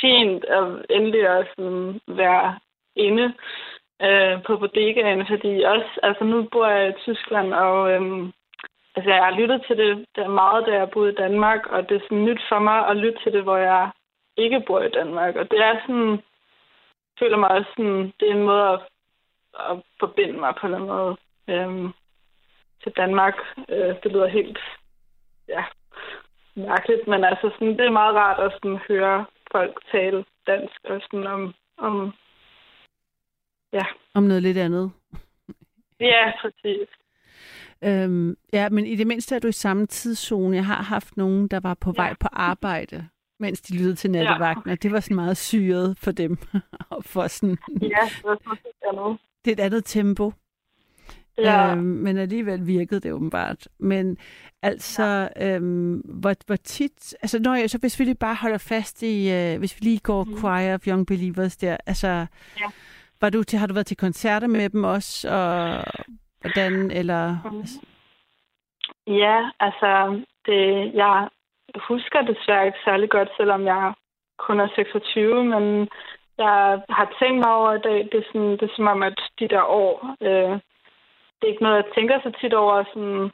fint at endelig sådan være inde øh, på bodegaen, fordi også, altså nu bor jeg i Tyskland, og øhm, altså jeg har lyttet til det der meget, da jeg boede i Danmark, og det er sådan nyt for mig at lytte til det, hvor jeg ikke bor i Danmark. Og det er sådan, jeg føler mig også sådan, det er en måde at, at forbinde mig på en eller anden måde øhm, til Danmark. Øh, det lyder helt, ja, mærkeligt, men altså sådan, det er meget rart at sådan høre folk tale dansk og sådan om, om
Om noget lidt andet.
ja, præcis.
Øhm, ja, men i det mindste er du i samme tidszone. Jeg har haft nogen, der var på
Ja.
vej på arbejde, mens de lyttede til nattevagten, og det var sådan meget syret for dem. og for sådan,
Ja, det var sådan
det er et andet tempo.
Ja,
Øhm, men alligevel virkede det åbenbart. Men altså, ja. øhm, hvor, hvor tit... Altså, når jeg, så hvis vi lige bare holder fast i... Øh, hvis vi lige går mm. Choir of Young Believers der. Altså,
Ja.
var du til, har du været til koncerter med dem også? Og hvordan? Eller...
Mhm. Ja, altså, det, jeg husker desværre ikke særlig godt, selvom jeg kun er 26, men jeg har tænkt mig over i dag, det er, sådan, det er som om, at de der år, øh, det er ikke noget, jeg tænker så tit over, sådan,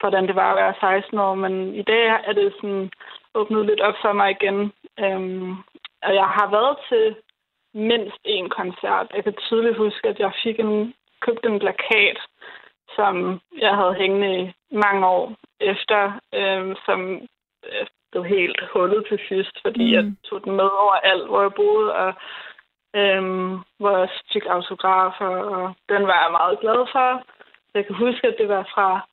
hvordan det var at være 16 år, men i dag er det sådan åbnet lidt op for mig igen. Øhm, og jeg har været til mindst en koncert. Jeg kan tydeligt huske, at jeg fik en, købt en plakat, som jeg havde hængende i mange år efter, øhm, som øh, blev helt hullet til sidst, fordi mm. jeg tog den med over alt, hvor jeg boede, og øhm, hvor jeg fik autografer, og den var jeg meget glad for. Jeg kan huske, at det var fra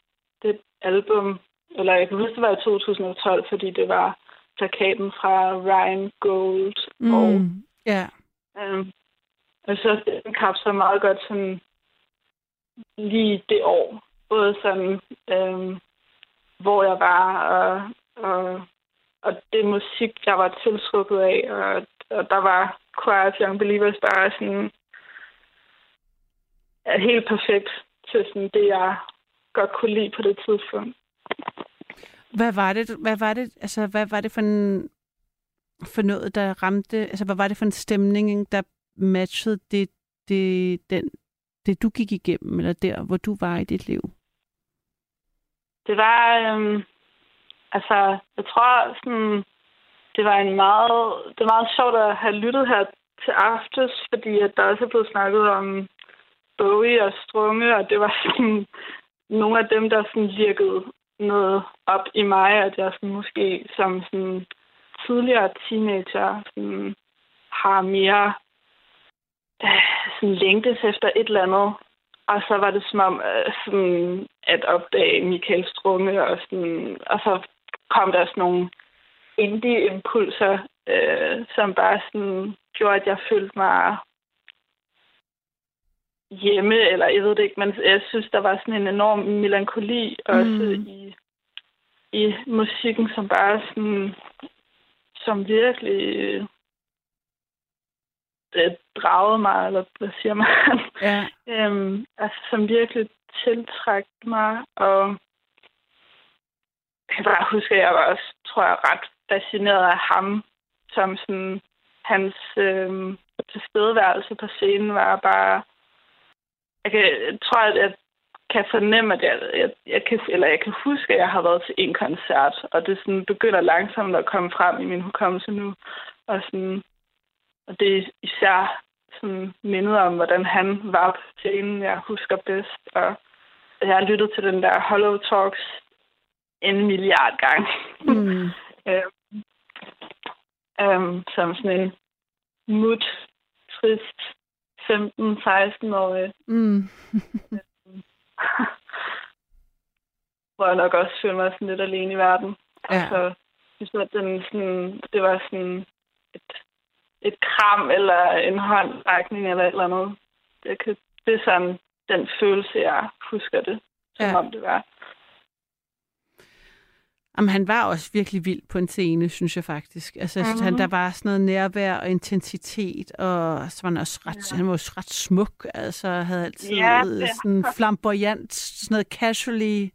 det album, eller jeg kan huske, det var i 2012, fordi det var plakaten fra Ryan Gold.
Mm.
Og,
Ja.
øhm, og så den kapsler meget godt sådan lige det år. Både sådan, øh, hvor jeg var, og, og, og det musik, jeg var tiltrukket af, og, og der var Quiet Young Believers bare sådan er helt perfekt til sådan det, jeg godt kunne lide på det tidspunkt.
Hvad var det, hvad var det, altså, hvad var det for en, for noget, der ramte, altså, hvad var det for en stemning, der matchede det, det, den, det, du gik igennem, eller der, hvor du var i dit liv?
Det var, øhm, altså, jeg tror sådan, det var en meget, det var meget sjovt at have lyttet her til aftes, fordi at der også er blevet snakket om Bowie og Strunge, og det var sådan nogle af dem, der sådan virkede noget op i mig, at jeg sådan måske som sådan tidligere teenager sådan, har mere sådan længtes efter et eller andet. Og så var det som om øh, sådan, at opdage Michael Strunge, og, sådan, og så kom der sådan nogle indie-impulser, øh, som bare sådan gjorde, at jeg følte mig hjemme, eller jeg ved det ikke, men jeg synes, der var sådan en enorm melankoli også
Mm.
i, i musikken, som bare sådan, som virkelig øh, dragede mig, eller hvad siger man?
Ja.
øhm, altså, som virkelig tiltræk mig, og jeg kan bare huske, at jeg var også, tror jeg, ret fascineret af ham, som sådan, hans øhm, tilstedeværelse på scenen var bare, jeg, kan, jeg tror, at jeg kan fornemme, at jeg, jeg, jeg kan, eller jeg kan huske, at jeg har været til en koncert, og det sådan begynder langsomt at komme frem i min hukommelse nu, og sådan, og det er især sådan mindet om, hvordan han var på scenen, jeg husker bedst. Og jeg har lyttet til den der Hollow Talks en milliard gange.
Mm.
øhm, øhm, som sådan en mut, trist 15-16-årig,
Mm.
hvor jeg nok også følte mig sådan lidt alene i verden.
Ja.
Altså, jeg synes, at den sådan, det var sådan et, et kram eller en håndrækning eller et eller andet. Det, kan, det er sådan den følelse, jeg husker det, som
Ja.
om det var.
Jamen, han var også virkelig vild på en scene, synes jeg faktisk. Altså, mm-hmm. han,
Mhm.
der var sådan noget nærvær og intensitet, og så var han også ret, ja. han var også ret smuk, altså havde altid
Ja,
sådan flamboyant, sådan noget casually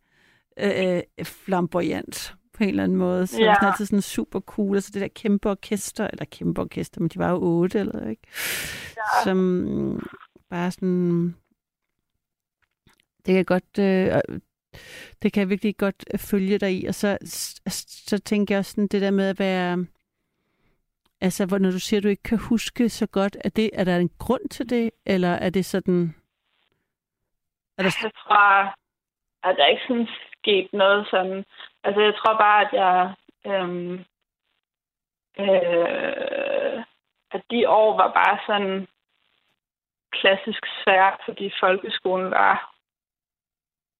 øh, flamboyant på en eller anden måde. Så ja.
Ja.
han altid sådan super cool, altså det der kæmpe orkester, eller kæmpe orkester, men de var jo otte, eller ikke? Ja. Som bare sådan, det kan godt, øh, det kan jeg virkelig godt følge dig i. Og så, så, så tænker jeg også sådan det der med at være... Altså, hvor, når du siger, at du ikke kan huske så godt, er, det, er der en grund til det, eller er det sådan... Er der,
Jeg tror, at der ikke sådan sket noget sådan... Altså, jeg tror bare, at jeg... Øhm, øh, at de år var bare sådan klassisk svært, fordi folkeskolen var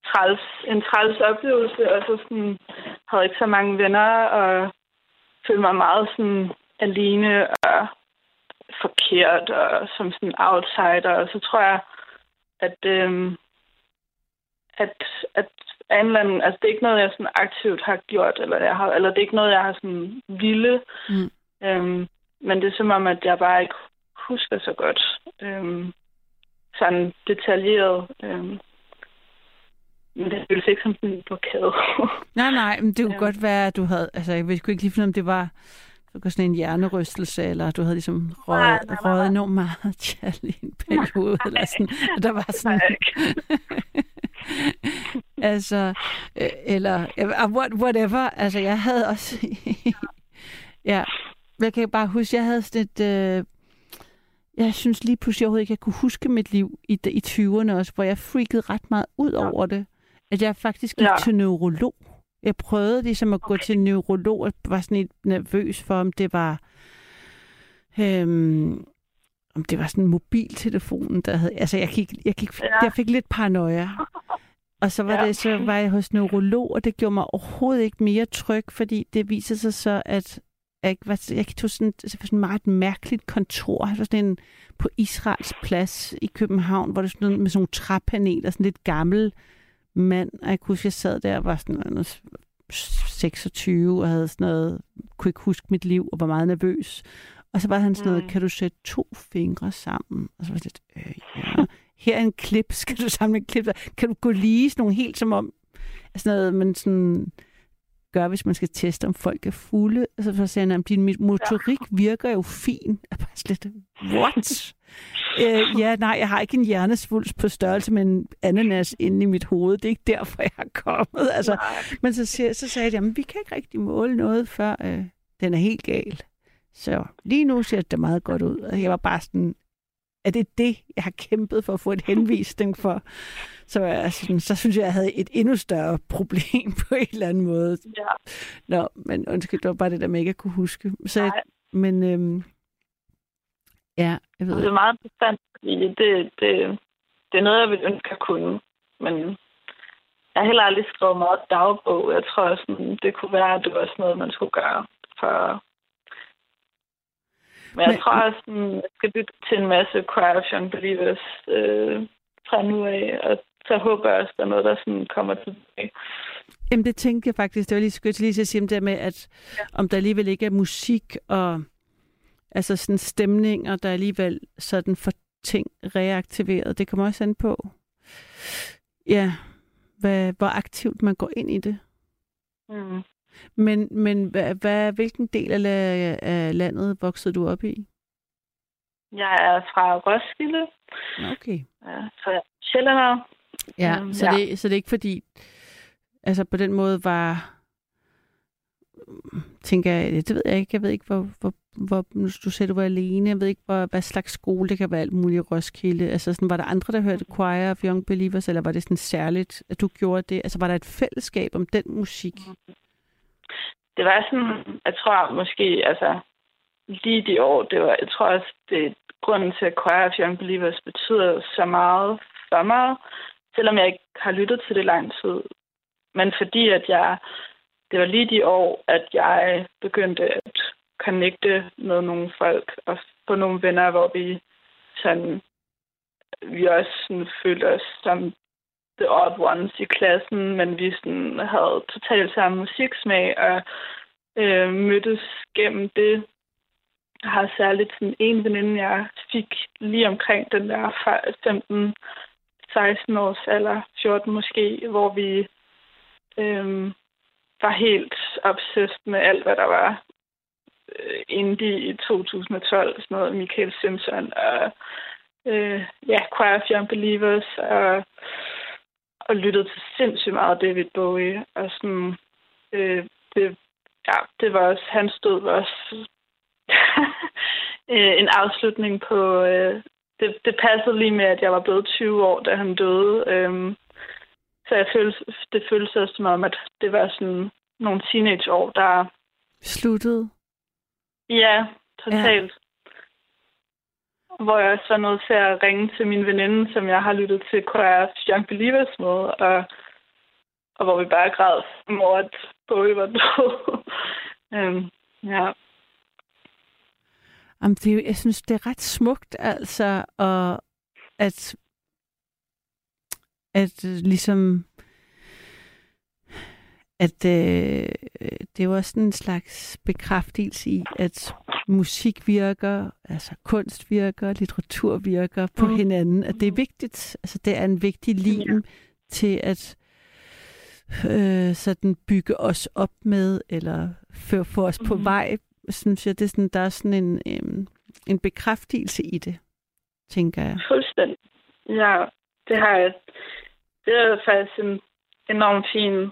træls, en træls oplevelse, og så sådan, havde ikke så mange venner, og følte mig meget sådan alene og forkert, og som sådan outsider, og så tror jeg, at, øhm, at, at af en eller anden, altså det er ikke noget, jeg sådan aktivt har gjort, eller, jeg har, eller det er ikke noget, jeg har sådan ville,
Mm.
øhm, men det er som om, at jeg bare ikke husker så godt, øhm, sådan detaljeret. Øhm. Men det føles ikke som sådan en blokade.
Nej, nej, men det kunne
Ja.
godt være, at du havde... Altså, jeg sgu ikke lige finde, om det var det var sådan en hjernerystelse, eller du havde ligesom røget,
Nej, nej, nej,
røget
nej.
enormt meget tjal i en periode, eller sådan. at Der var sådan... altså, øh, eller uh, what, whatever. Altså, jeg havde også... ja, jeg kan bare huske, jeg havde sådan et... Øh, jeg synes lige pludselig overhovedet ikke, jeg kunne huske mit liv i, i 20'erne også, hvor jeg freakede ret meget ud over det. At jeg faktisk gik
Ja.
til neurolog. Jeg prøvede ligesom at okay. gå til neurolog, og var sådan lidt nervøs for, om det var... Øhm, om det var sådan mobiltelefonen, der havde... Altså, jeg, gik, jeg, gik,
Ja.
jeg fik lidt paranoia. Og så var,
Ja.
det, så var jeg hos neurolog, og det gjorde mig overhovedet ikke mere tryg, fordi det viser sig så, at jeg, var, jeg tog sådan, det var sådan meget et mærkeligt kontor. Det var sådan en, på Israels plads i København, hvor det sådan noget med sådan nogle træpaneler, sådan lidt gammel mand. Og jeg kunne huske, jeg sad der og var sådan noget 26 og havde sådan noget, kunne ikke huske mit liv og var meget nervøs. Og så var han sådan noget,
Mm.
kan du sætte to fingre sammen? Og så var det lidt, øh, ja. Her er en klip, skal du samle en klip? Kan du gå lige sådan nogle helt som om, sådan noget, man sådan gør, hvis man skal teste, om folk er fulde. Altså, så sagde han, at din motorik virker jo fin. Jeg bare slet, what? øh, ja, nej, jeg har ikke en hjernesvulst på størrelse med en ananas inde i mit hoved. Det er ikke derfor, jeg er kommet. Altså, men så, siger, så sagde de, at vi kan ikke rigtig måle noget, før øh, den er helt gal. Så lige nu ser det meget godt ud. Og jeg var bare sådan, er det det, jeg har kæmpet for at få et henvisning for? Så, altså, så synes jeg, jeg havde et endnu større problem på en eller anden måde.
Ja.
Nå, men undskyld, det var bare det der med, ikke at kunne huske. Så,
Nej.
men øhm, ja, jeg ved
Det er meget interessant, fordi det, det, det er noget, jeg vil ønske at kunne. Men jeg har heller aldrig skrevet meget dagbog. Jeg tror, sådan, det kunne være, at det var sådan noget, man skulle gøre. For... Men jeg
Men-
tror også, at jeg skal lytte til en masse of Young Believers øh, fra nu af. Og så håber jeg også, der er noget, der sådan kommer tilbage.
Jamen, det tænkte jeg faktisk. Det var lige til lige at sige om det der med, at ja. om der alligevel ikke er musik og altså sådan stemninger, der alligevel sådan får ting reaktiveret. Det kommer også an på, ja, hvad, hvor aktivt man går ind i det.
Mm.
Men, men hvad, hvad, hvilken del af, af landet voksede du op i?
Jeg er fra Roskilde,
Okay.
ja, så er sjællander.
Ja,
Øhm,
så,
ja.
Det, så det er ikke fordi, altså på den måde var, tænker jeg, det ved jeg ikke, jeg ved ikke, hvor, hvor, hvor du sagde, du var alene, jeg ved ikke, hvor, hvad slags skole, det kan være alt muligt i Roskilde. Altså sådan, var der andre, der hørte Choir of Young Believers, eller var det sådan særligt, at du gjorde det? Altså var der et fællesskab om den musik?
Det var sådan, jeg tror måske, altså, lige de år, det var, jeg tror også, det er grunden til, at Choir of Young Believers betyder så meget for mig, selvom jeg ikke har lyttet til det lang tid. Men fordi, at jeg, det var lige de år, at jeg begyndte at connecte med nogle folk og få nogle venner, hvor vi sådan, vi også sådan følte os som the odd ones i klassen, men vi sådan havde totalt samme musiksmag og øh, mødtes gennem det. Jeg har særligt sådan en veninde, jeg fik lige omkring den der 15 16 års alder, 14 måske, hvor vi øh, var helt obsessed med alt, hvad der var øh, indie i 2012. Sådan noget Michael Simpson og øh, ja, Choir of Young Believers og og lyttede til sindssygt meget David Bowie. Og sådan, øh, det, ja, det var også, han stod var også øh, en afslutning på, øh, det, det passede lige med, at jeg var blevet 20 år, da han døde. Øh, så jeg følte, det føltes også som om, at det var sådan nogle teenageår, der,
Sluttede?
ja, totalt. Ja. Hvor jeg også var nødt til at ringe til min veninde, som jeg har lyttet til Choir Young Believers med, og, og hvor vi bare græd over, at Bowie var død. øhm, ja.
Jamen, det er, jo- jeg synes, det er ret smukt, altså, og at, at øh, ligesom, at øh, det jo også en slags bekræftelse i, at musik virker, altså kunst virker, litteratur virker på
Mm.
hinanden, at det er vigtigt. Altså, det er en vigtig lim til at øh, sådan bygge os op med, eller føre få os mm. på vej, synes jeg, det er sådan, der er sådan en, øh, en bekræftelse i det, tænker jeg.
Fuldstændig. Ja, det har jeg. Det er faktisk en enormt fin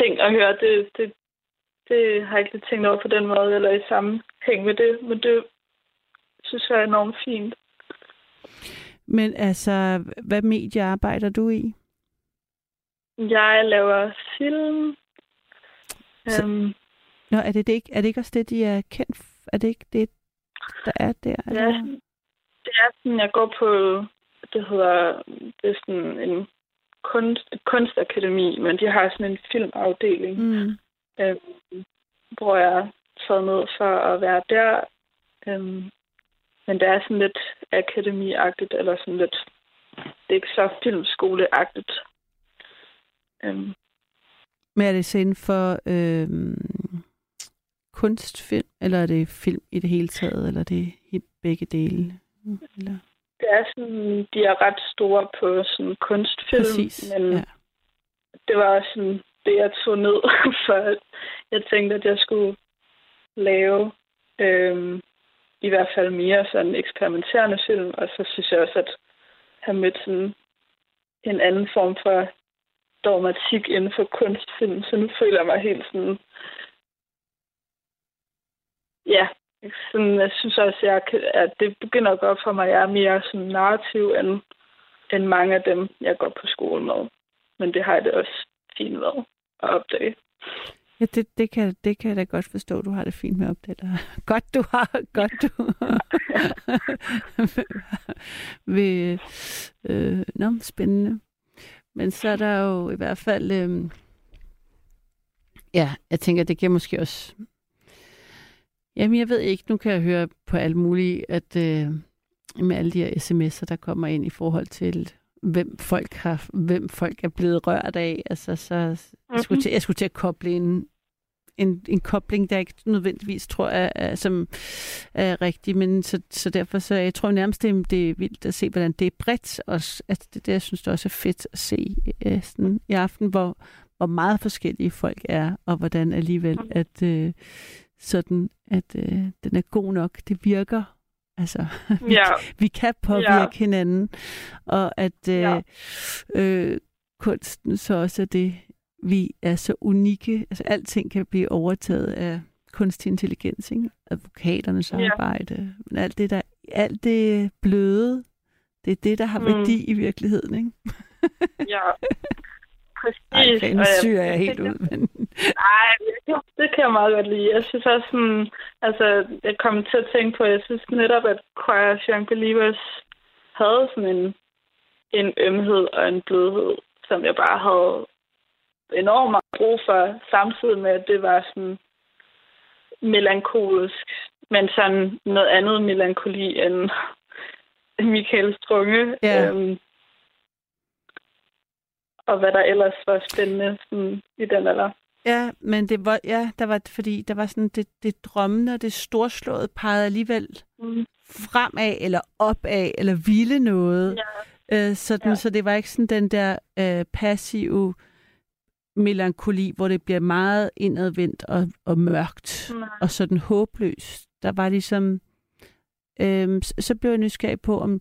ting at høre. Det, det, det har jeg ikke tænkt over på den måde, eller i sammenhæng med det, men det synes jeg er enormt fint.
Men altså, hvad medie arbejder du i?
Jeg laver film.
Så, um, Nå, er det, det ikke, er det ikke også det, de er kendt Er det ikke det, der er der?
Ja, det er sådan, jeg går på, det hedder, det er sådan en kunst, kunstakademi, men de har sådan en filmafdeling, mm. øhm, hvor jeg er taget ned for at være der. Øhm, men det er sådan lidt akademiagtigt, eller sådan lidt, det er ikke så filmskoleagtigt. Øhm.
Men er det så inden for øhm, kunstfilm, eller er det film i det hele taget, eller er det begge dele? Eller?
Det er sådan, de er ret store på sådan kunstfilm,
Præcis,
men
ja.
det var sådan det, jeg tog ned, for jeg tænkte, at jeg skulle lave øhm, i hvert fald mere sådan eksperimenterende film, og så synes jeg også, at have mødt sådan en anden form for dogmatik inden for kunstfilm, så nu føler jeg mig helt sådan, ja, sådan, jeg synes også, jeg kan, at det begynder at gå op for mig, at jeg er mere sådan narrativ end, end mange af dem, jeg går på skole med. Men det har jeg det også fint med at opdage.
Ja, det, det, kan, det kan jeg da godt forstå, du har det fint med at opdage. Godt, du har. Godt, du Ved, øh, nå, spændende. Men så er der jo i hvert fald... Øh, ja, jeg tænker, det giver måske også Jamen, jeg ved ikke. Nu kan jeg høre på alt muligt, at øh, med alle de her sms'er, der kommer ind i forhold til, hvem folk, har, hvem folk er blevet rørt af. Altså, så mm-hmm. jeg, skulle mhm. til, jeg skulle til at koble en, en, en kobling, der ikke nødvendigvis tror er, er, som er rigtig, men så, så derfor så jeg tror nærmest, det, er, det er vildt at se, hvordan det er bredt. Og, altså, det der, jeg synes det også er fedt at se øh, sådan, i aften, hvor, hvor meget forskellige folk er, og hvordan alligevel, mm. at øh, sådan, at øh, den er god nok. Det virker. Altså, vi, ja. vi kan påvirke ja. hinanden, og at øh, ja. øh, kunsten så også er det, vi er så unikke. Altså, alting kan blive overtaget af kunstig intelligens, ikke? advokaternes ja. arbejde, men alt det der, alt det bløde, det er det, der har mm. værdi i virkeligheden, ikke?
ja. Præcis.
Ej, okay, nu syr jeg helt ud. Men...
Nej, det kan jeg meget godt lide. Jeg synes også sådan, altså, jeg kom til at tænke på, jeg synes netop, at Choir Young Believers havde sådan en, en ømhed og en blødhed, som jeg bare havde enormt meget brug for, samtidig med, at det var sådan melankolisk, men sådan noget andet melankoli end Michael Strunge.
Ja. Øhm,
og hvad der ellers var spændende sådan, i den alder.
Ja, men det var, ja, der var, fordi der var sådan det, det drømmende og det storslåede pegede alligevel mm. fremad eller opad eller ville noget. Ja. Øh, sådan, ja. Så det var ikke sådan den der øh, passive melankoli, hvor det bliver meget indadvendt og, og mørkt Nej. og sådan håbløst. Der var ligesom... Øh, så blev jeg nysgerrig på, om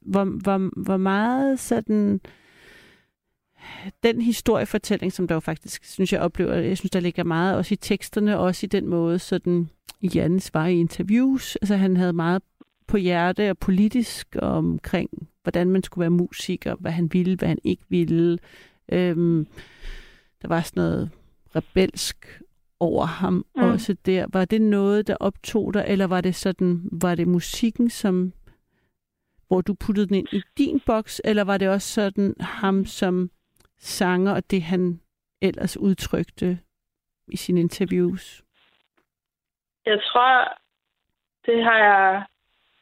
hvor, hvor, hvor meget sådan... Øh, den historiefortælling, som der jo faktisk, synes jeg oplever, jeg synes, der ligger meget også i teksterne, også i den måde, sådan Jans var i interviews. Altså han havde meget på hjerte og politisk omkring, hvordan man skulle være musiker, hvad han ville, hvad han ikke ville. Øhm, der var sådan noget rebelsk over ham mm. også der. Var det noget, der optog dig, eller var det sådan, var det musikken, som hvor du puttede den ind i din boks, eller var det også sådan ham som sanger og det, han ellers udtrykte i sine interviews?
Jeg tror, det har jeg...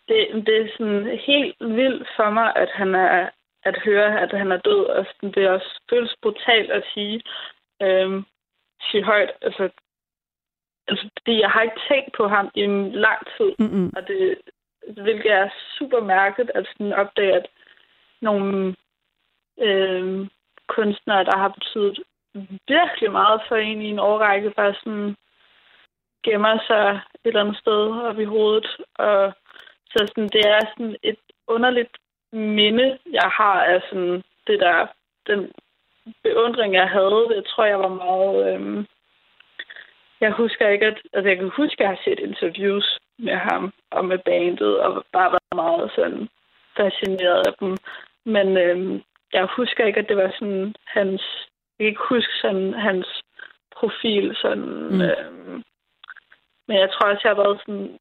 Det, det er sådan helt vildt for mig, at han er at høre, at han er død. Og sådan, det er også føles brutalt at sige, øhm, sige højt. Altså, altså, fordi jeg har ikke tænkt på ham i en lang tid. Mm-hmm. Og det, hvilket er super mærkeligt at sådan opdage, at nogle øhm, kunstnere, der har betydet virkelig meget for en i en årrække, bare sådan gemmer sig et eller andet sted op i hovedet. Og så sådan, det er sådan et underligt minde, jeg har af sådan det der, den beundring, jeg havde. Det tror jeg var meget... Øhm, jeg husker ikke, at... Altså, jeg kan huske, at jeg har set interviews med ham og med bandet, og bare været meget sådan fascineret af dem. Men øhm, jeg husker ikke, at det var sådan hans... Jeg kan ikke huske sådan hans profil sådan... Mm. Øhm, men jeg tror også, jeg har været sådan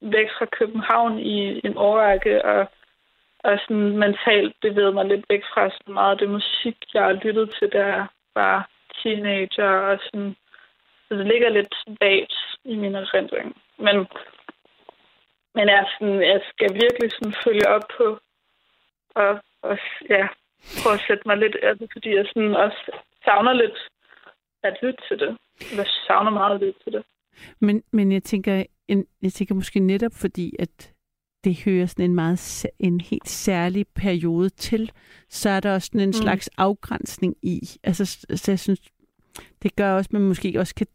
væk fra København i en årrække, og, og sådan mentalt bevæget mig lidt væk fra sådan meget af det musik, jeg har lyttet til, da jeg var teenager, og sådan, så det ligger lidt vagt i min erindring. Men, men jeg, sådan, jeg skal virkelig sådan følge op på, og, og ja, prøve at sætte mig lidt af det, fordi jeg sådan også savner lidt at lytte til det. Jeg savner meget at lytte til det.
Men, men jeg tænker, en, jeg tænker måske netop fordi, at det hører sådan en meget en helt særlig periode til, så er der også sådan en mm. slags afgrænsning i. Altså, så jeg synes, det gør også, at man måske også kan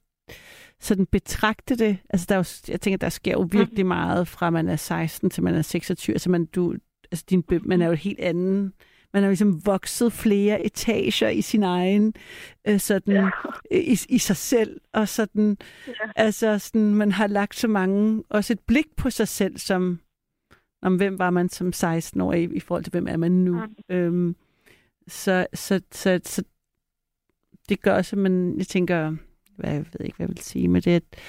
sådan betragte det. Altså, der er jo, jeg tænker, der sker jo virkelig mm. meget fra man er 16 til man er 26. Altså, man, du, altså din, man er jo et helt anden man har ligesom vokset flere etager i sin egen, øh, sådan, ja. i, i sig selv, og sådan, ja. altså sådan, man har lagt så mange, også et blik på sig selv, som, om hvem var man som 16 år i, i forhold til, hvem er man nu. Mm. Øhm, så, så, så, så, det gør også, at man, jeg tænker, hvad, jeg ved ikke, hvad jeg vil sige, men det er, at,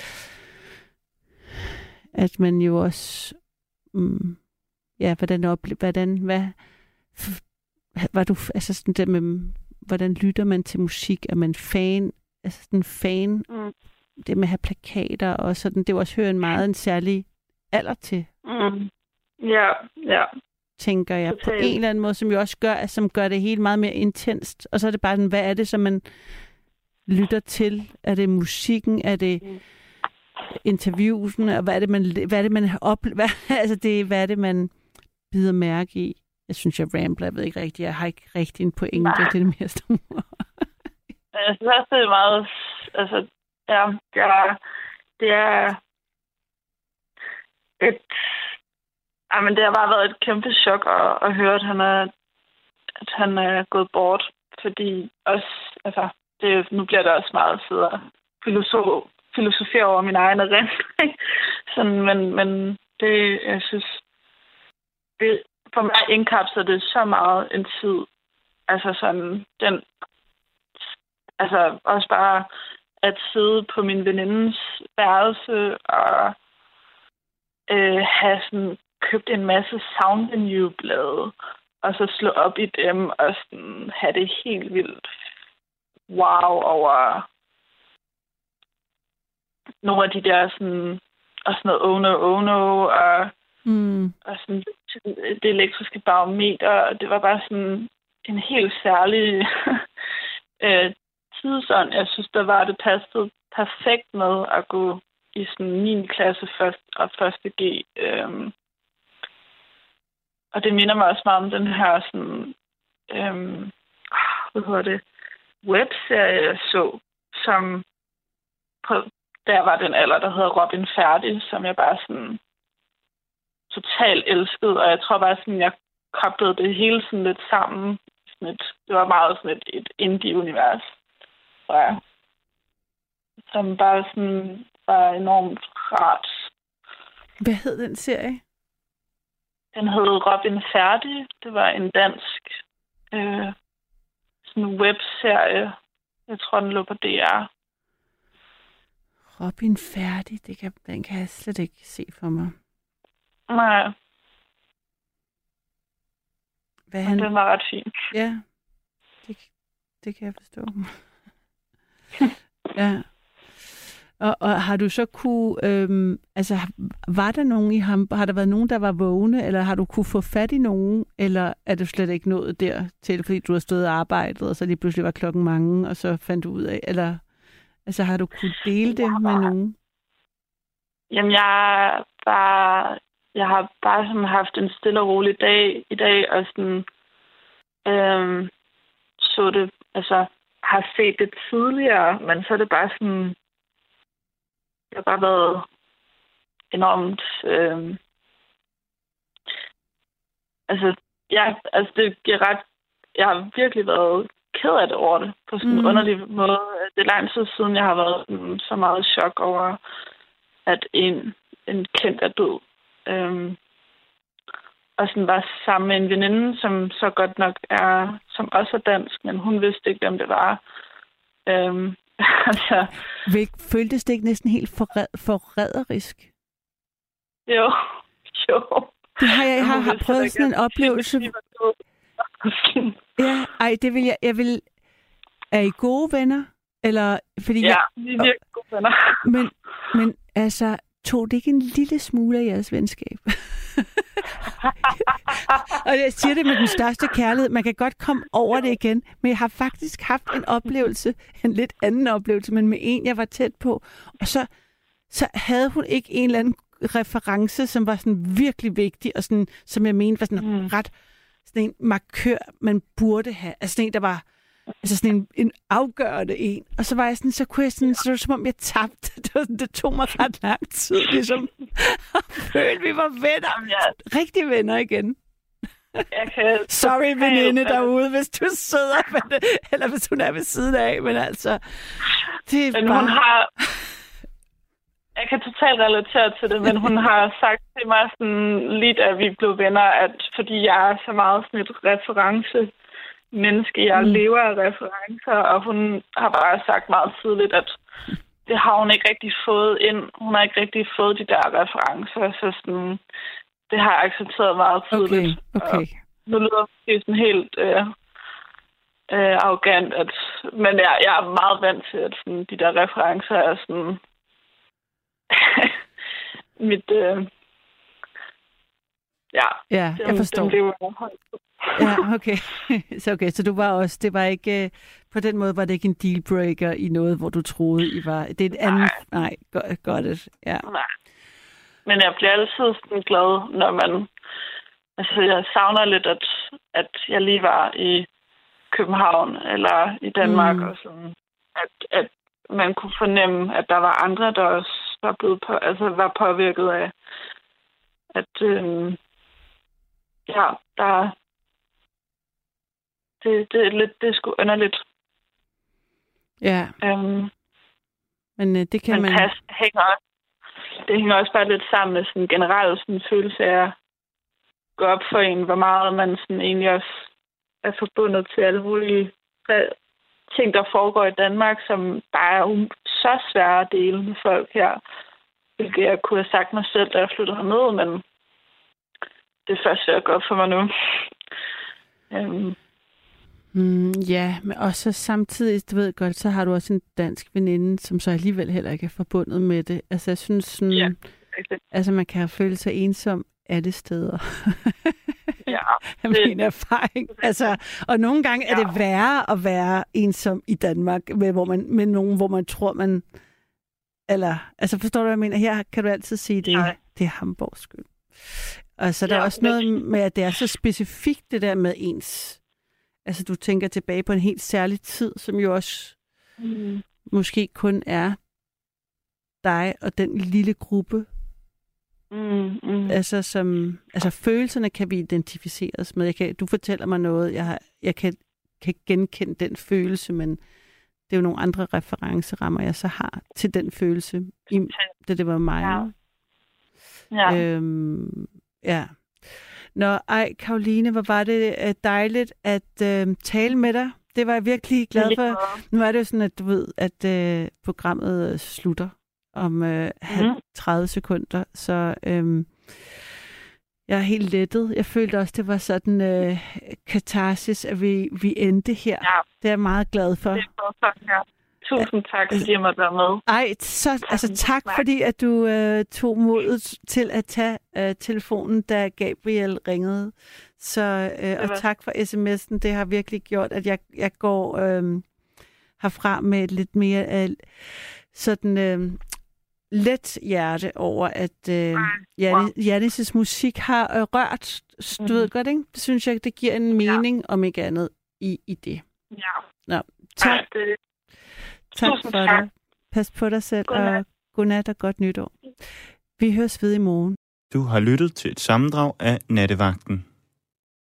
at man jo også, um, ja, hvordan, oplever, hvordan, hvad, var du, altså sådan der med, hvordan lytter man til musik? Er man fan? Altså sådan fan? Mm. Det med at have plakater og sådan, det var også høre en meget en særlig alder til.
Mm. Ja, ja.
Tænker jeg, Total. på en eller anden måde, som jo også gør, som gør det helt meget mere intenst. Og så er det bare sådan, hvad er det, som man lytter til? Er det musikken? Er det mm. interviewsen? Og hvad er det, man, hvad er det, man oplever? Altså det, hvad er det, man bider mærke i? Jeg synes, jeg rambler. Jeg ved ikke rigtigt. Jeg har ikke rigtig en pointe. Nej. Det er det mere store.
jeg synes også, det er meget... Altså, ja, det er, det er et... Jamen, det har bare været et kæmpe chok at, at høre, at han er, at han er gået bort. Fordi også, altså, det, nu bliver der også meget sidder filosof, filosofere over min egen erindring. Sådan, men, men det, jeg synes, det, for mig indkapsler det så meget en tid. Altså sådan, den, altså også bare at sidde på min venindes værelse og øh, have sådan købt en masse Sound New-blade, og så slå op i dem og sådan have det helt vildt wow over nogle af de der sådan, og sådan noget oh no, oh no, og Mm. Og sådan, øh, det elektriske barometer, og det var bare sådan en helt særlig øh, tidsånd. Jeg synes, der var det passet perfekt med at gå i sådan 9. klasse først, og 1. G. Øhm, og det minder mig også meget om den her sådan, øhm, hvad hedder det, webserie, jeg så, som på, der var den alder, der hedder Robin Færdig, som jeg bare sådan totalt elsket, og jeg tror bare sådan, jeg koblede det hele sådan lidt sammen. Sådan et, det var meget sådan et, et indie-univers, tror jeg. Som bare sådan var enormt rart.
Hvad hed den serie?
Den hed Robin Færdig. Det var en dansk øh, sådan webserie. Jeg tror, den lå på DR.
Robin Færdig, det kan, den kan jeg slet ikke se for mig.
Nej.
Hvad
han... den var ret fin.
Ja, det, det kan jeg forstå. ja. Og, og har du så kunne, øhm, altså var der nogen i ham, har der været nogen, der var vågne, eller har du kunne få fat i nogen, eller er du slet ikke nået der til, fordi du har stået og arbejdet, og så lige pludselig var klokken mange, og så fandt du ud af, eller altså har du kunne dele det med nogen?
Jamen jeg var jeg har bare sådan haft en stille og rolig dag i dag, og sådan, øhm, så det altså, har set det tidligere, men så er det bare sådan, det har bare været enormt, øh, altså, ja, altså det giver ret, jeg har virkelig været ked af det over det, på sådan en
Mm.
underlig måde. Det er lang tid siden, jeg har været sådan, så meget chok over, at en, en kendt er død. Øhm, og sådan var sammen med en veninde, som så godt nok er, som også er dansk, men hun vidste ikke, hvem det var. Øhm, altså,
Vil, føltes det ikke næsten helt forræd, forræderisk?
jo, jo.
Det har jeg, jeg har, har prøvet sådan en oplevelse. Ja, ej, det vil jeg, jeg vil... Er I gode venner? Eller, fordi
ja,
jeg,
vi er virkelig gode venner.
men, men altså, tog det ikke en lille smule af jeres venskab? og jeg siger det med den største kærlighed. Man kan godt komme over det igen, men jeg har faktisk haft en oplevelse, en lidt anden oplevelse, men med en, jeg var tæt på. Og så, så havde hun ikke en eller anden reference, som var sådan virkelig vigtig, og sådan, som jeg mente var sådan
Mm.
ret sådan en markør, man burde have. Altså sådan en, der var altså sådan en, en afgørende en. Og så var jeg sådan, så kunne jeg sådan, så det var som om jeg tabte. Det, var, det tog mig ret lang tid, ligesom at føle, vi var venner.
Jamen, jeg,
Rigtige venner igen.
jeg kan
Sorry, veninde derude, hvis du sidder med det, eller hvis hun er ved siden af, men altså, det er
Men
bare...
hun har... Jeg kan totalt relatere til det, men hun har sagt til mig sådan, lige da vi blev venner, at fordi jeg er så meget sådan et reference menneske, jeg
Mm.
lever af referencer, og hun har bare sagt meget tidligt, at det har hun ikke rigtig fået ind. Hun har ikke rigtig fået de der referencer, så sådan, det har jeg accepteret meget
Okay,
tidligt.
okay.
nu lyder det sådan helt øh, øh, arrogant, at, men jeg, jeg er meget vant til, at sådan, de der referencer er sådan mit... Øh, ja,
Ja,
dem,
jeg forstår.
Dem lever jeg højt.
Ja, okay. Så okay, så du var også, det var ikke, øh, på den måde var det ikke en dealbreaker i noget, hvor du troede, I var, det er et andet, nej, godt, godt det, ja.
Nej. Men jeg bliver altid sådan glad, når man... Altså, jeg savner lidt, at, at jeg lige var i København eller i Danmark,
mm.
og sådan, at, at man kunne fornemme, at der var andre, der også var, blevet på, altså, var påvirket af, at øhm, ja, der det, det er lidt, det er sgu underligt.
Ja,
Øhm,
men øh, det kan
men
man...
pas hænger også, det hænger også bare lidt sammen med sådan en generel sådan følelse af at gå op for en, hvor meget man sådan egentlig også er forbundet til alle mulige ting, der foregår i Danmark, som bare er um- så svære at dele med folk her. Hvilket jeg kunne have sagt mig selv, da jeg flyttede herned, men det er først ved at gå op for mig nu. Øhm,
Mm, ja, men også samtidig, du ved godt, så har du også en dansk veninde, som så alligevel heller ikke er forbundet med det. Altså, jeg synes sådan,
Ja.
altså man kan føle sig ensom alle steder.
ja, Det-
min erfaring. Altså, og nogle gange er
Ja.
det værre at være ensom i Danmark, med, hvor man, med nogen, hvor man tror, man... Eller, altså forstår du, hvad jeg mener? Her kan du altid sige, det,
Nej.
det er Hamburgs skyld. Og så der er
Ja,
også
men-
noget med, at det er så specifikt, det der med ens... Altså, du tænker tilbage på en helt særlig tid, som jo også
mm,
måske kun er dig og den lille gruppe,
mm, mm.
altså som altså følelserne kan vi identificeres med. Jeg kan, du fortæller mig noget, jeg, har, jeg kan, kan genkende den følelse, men det er jo nogle andre referencerammer, jeg så har til den følelse, i, da det var mig.
Ja. Ja.
Øhm, ja. Nå, ej, Karoline, hvor var det øh, dejligt at øh, tale med dig. Det var jeg virkelig glad for. Nu er det jo sådan, at du ved, at øh, programmet øh, slutter om øh,
Mhm.
30 sekunder, så øh, jeg er helt lettet. Jeg følte også, det var sådan øh, katarsis, at vi, vi endte her.
Ja.
Det er jeg meget glad for.
Det er godt, ja. Tusind tak, fordi jeg måtte være med.
Ej, så, altså tak, fordi at du øh, tog modet til at tage øh, telefonen, da Gabriel ringede. Så, øh, og tak for sms'en. Det har virkelig gjort, at jeg, jeg går øh, herfra med et lidt mere øh, sådan øh, let hjerte over, at øh, Jannes' musik har øh, rørt. Du
Mhm.
ved godt, ikke? Det synes jeg, det giver en mening, om ikke andet, i, i det.
Ja,
Nå, tak,
At, øh,
tak
tusind
for
tak.
det. Pas på dig selv,
Godnat.
og godnat og godt nytår. Vi høres ved i morgen.
Du har lyttet til et sammendrag af Nattevagten.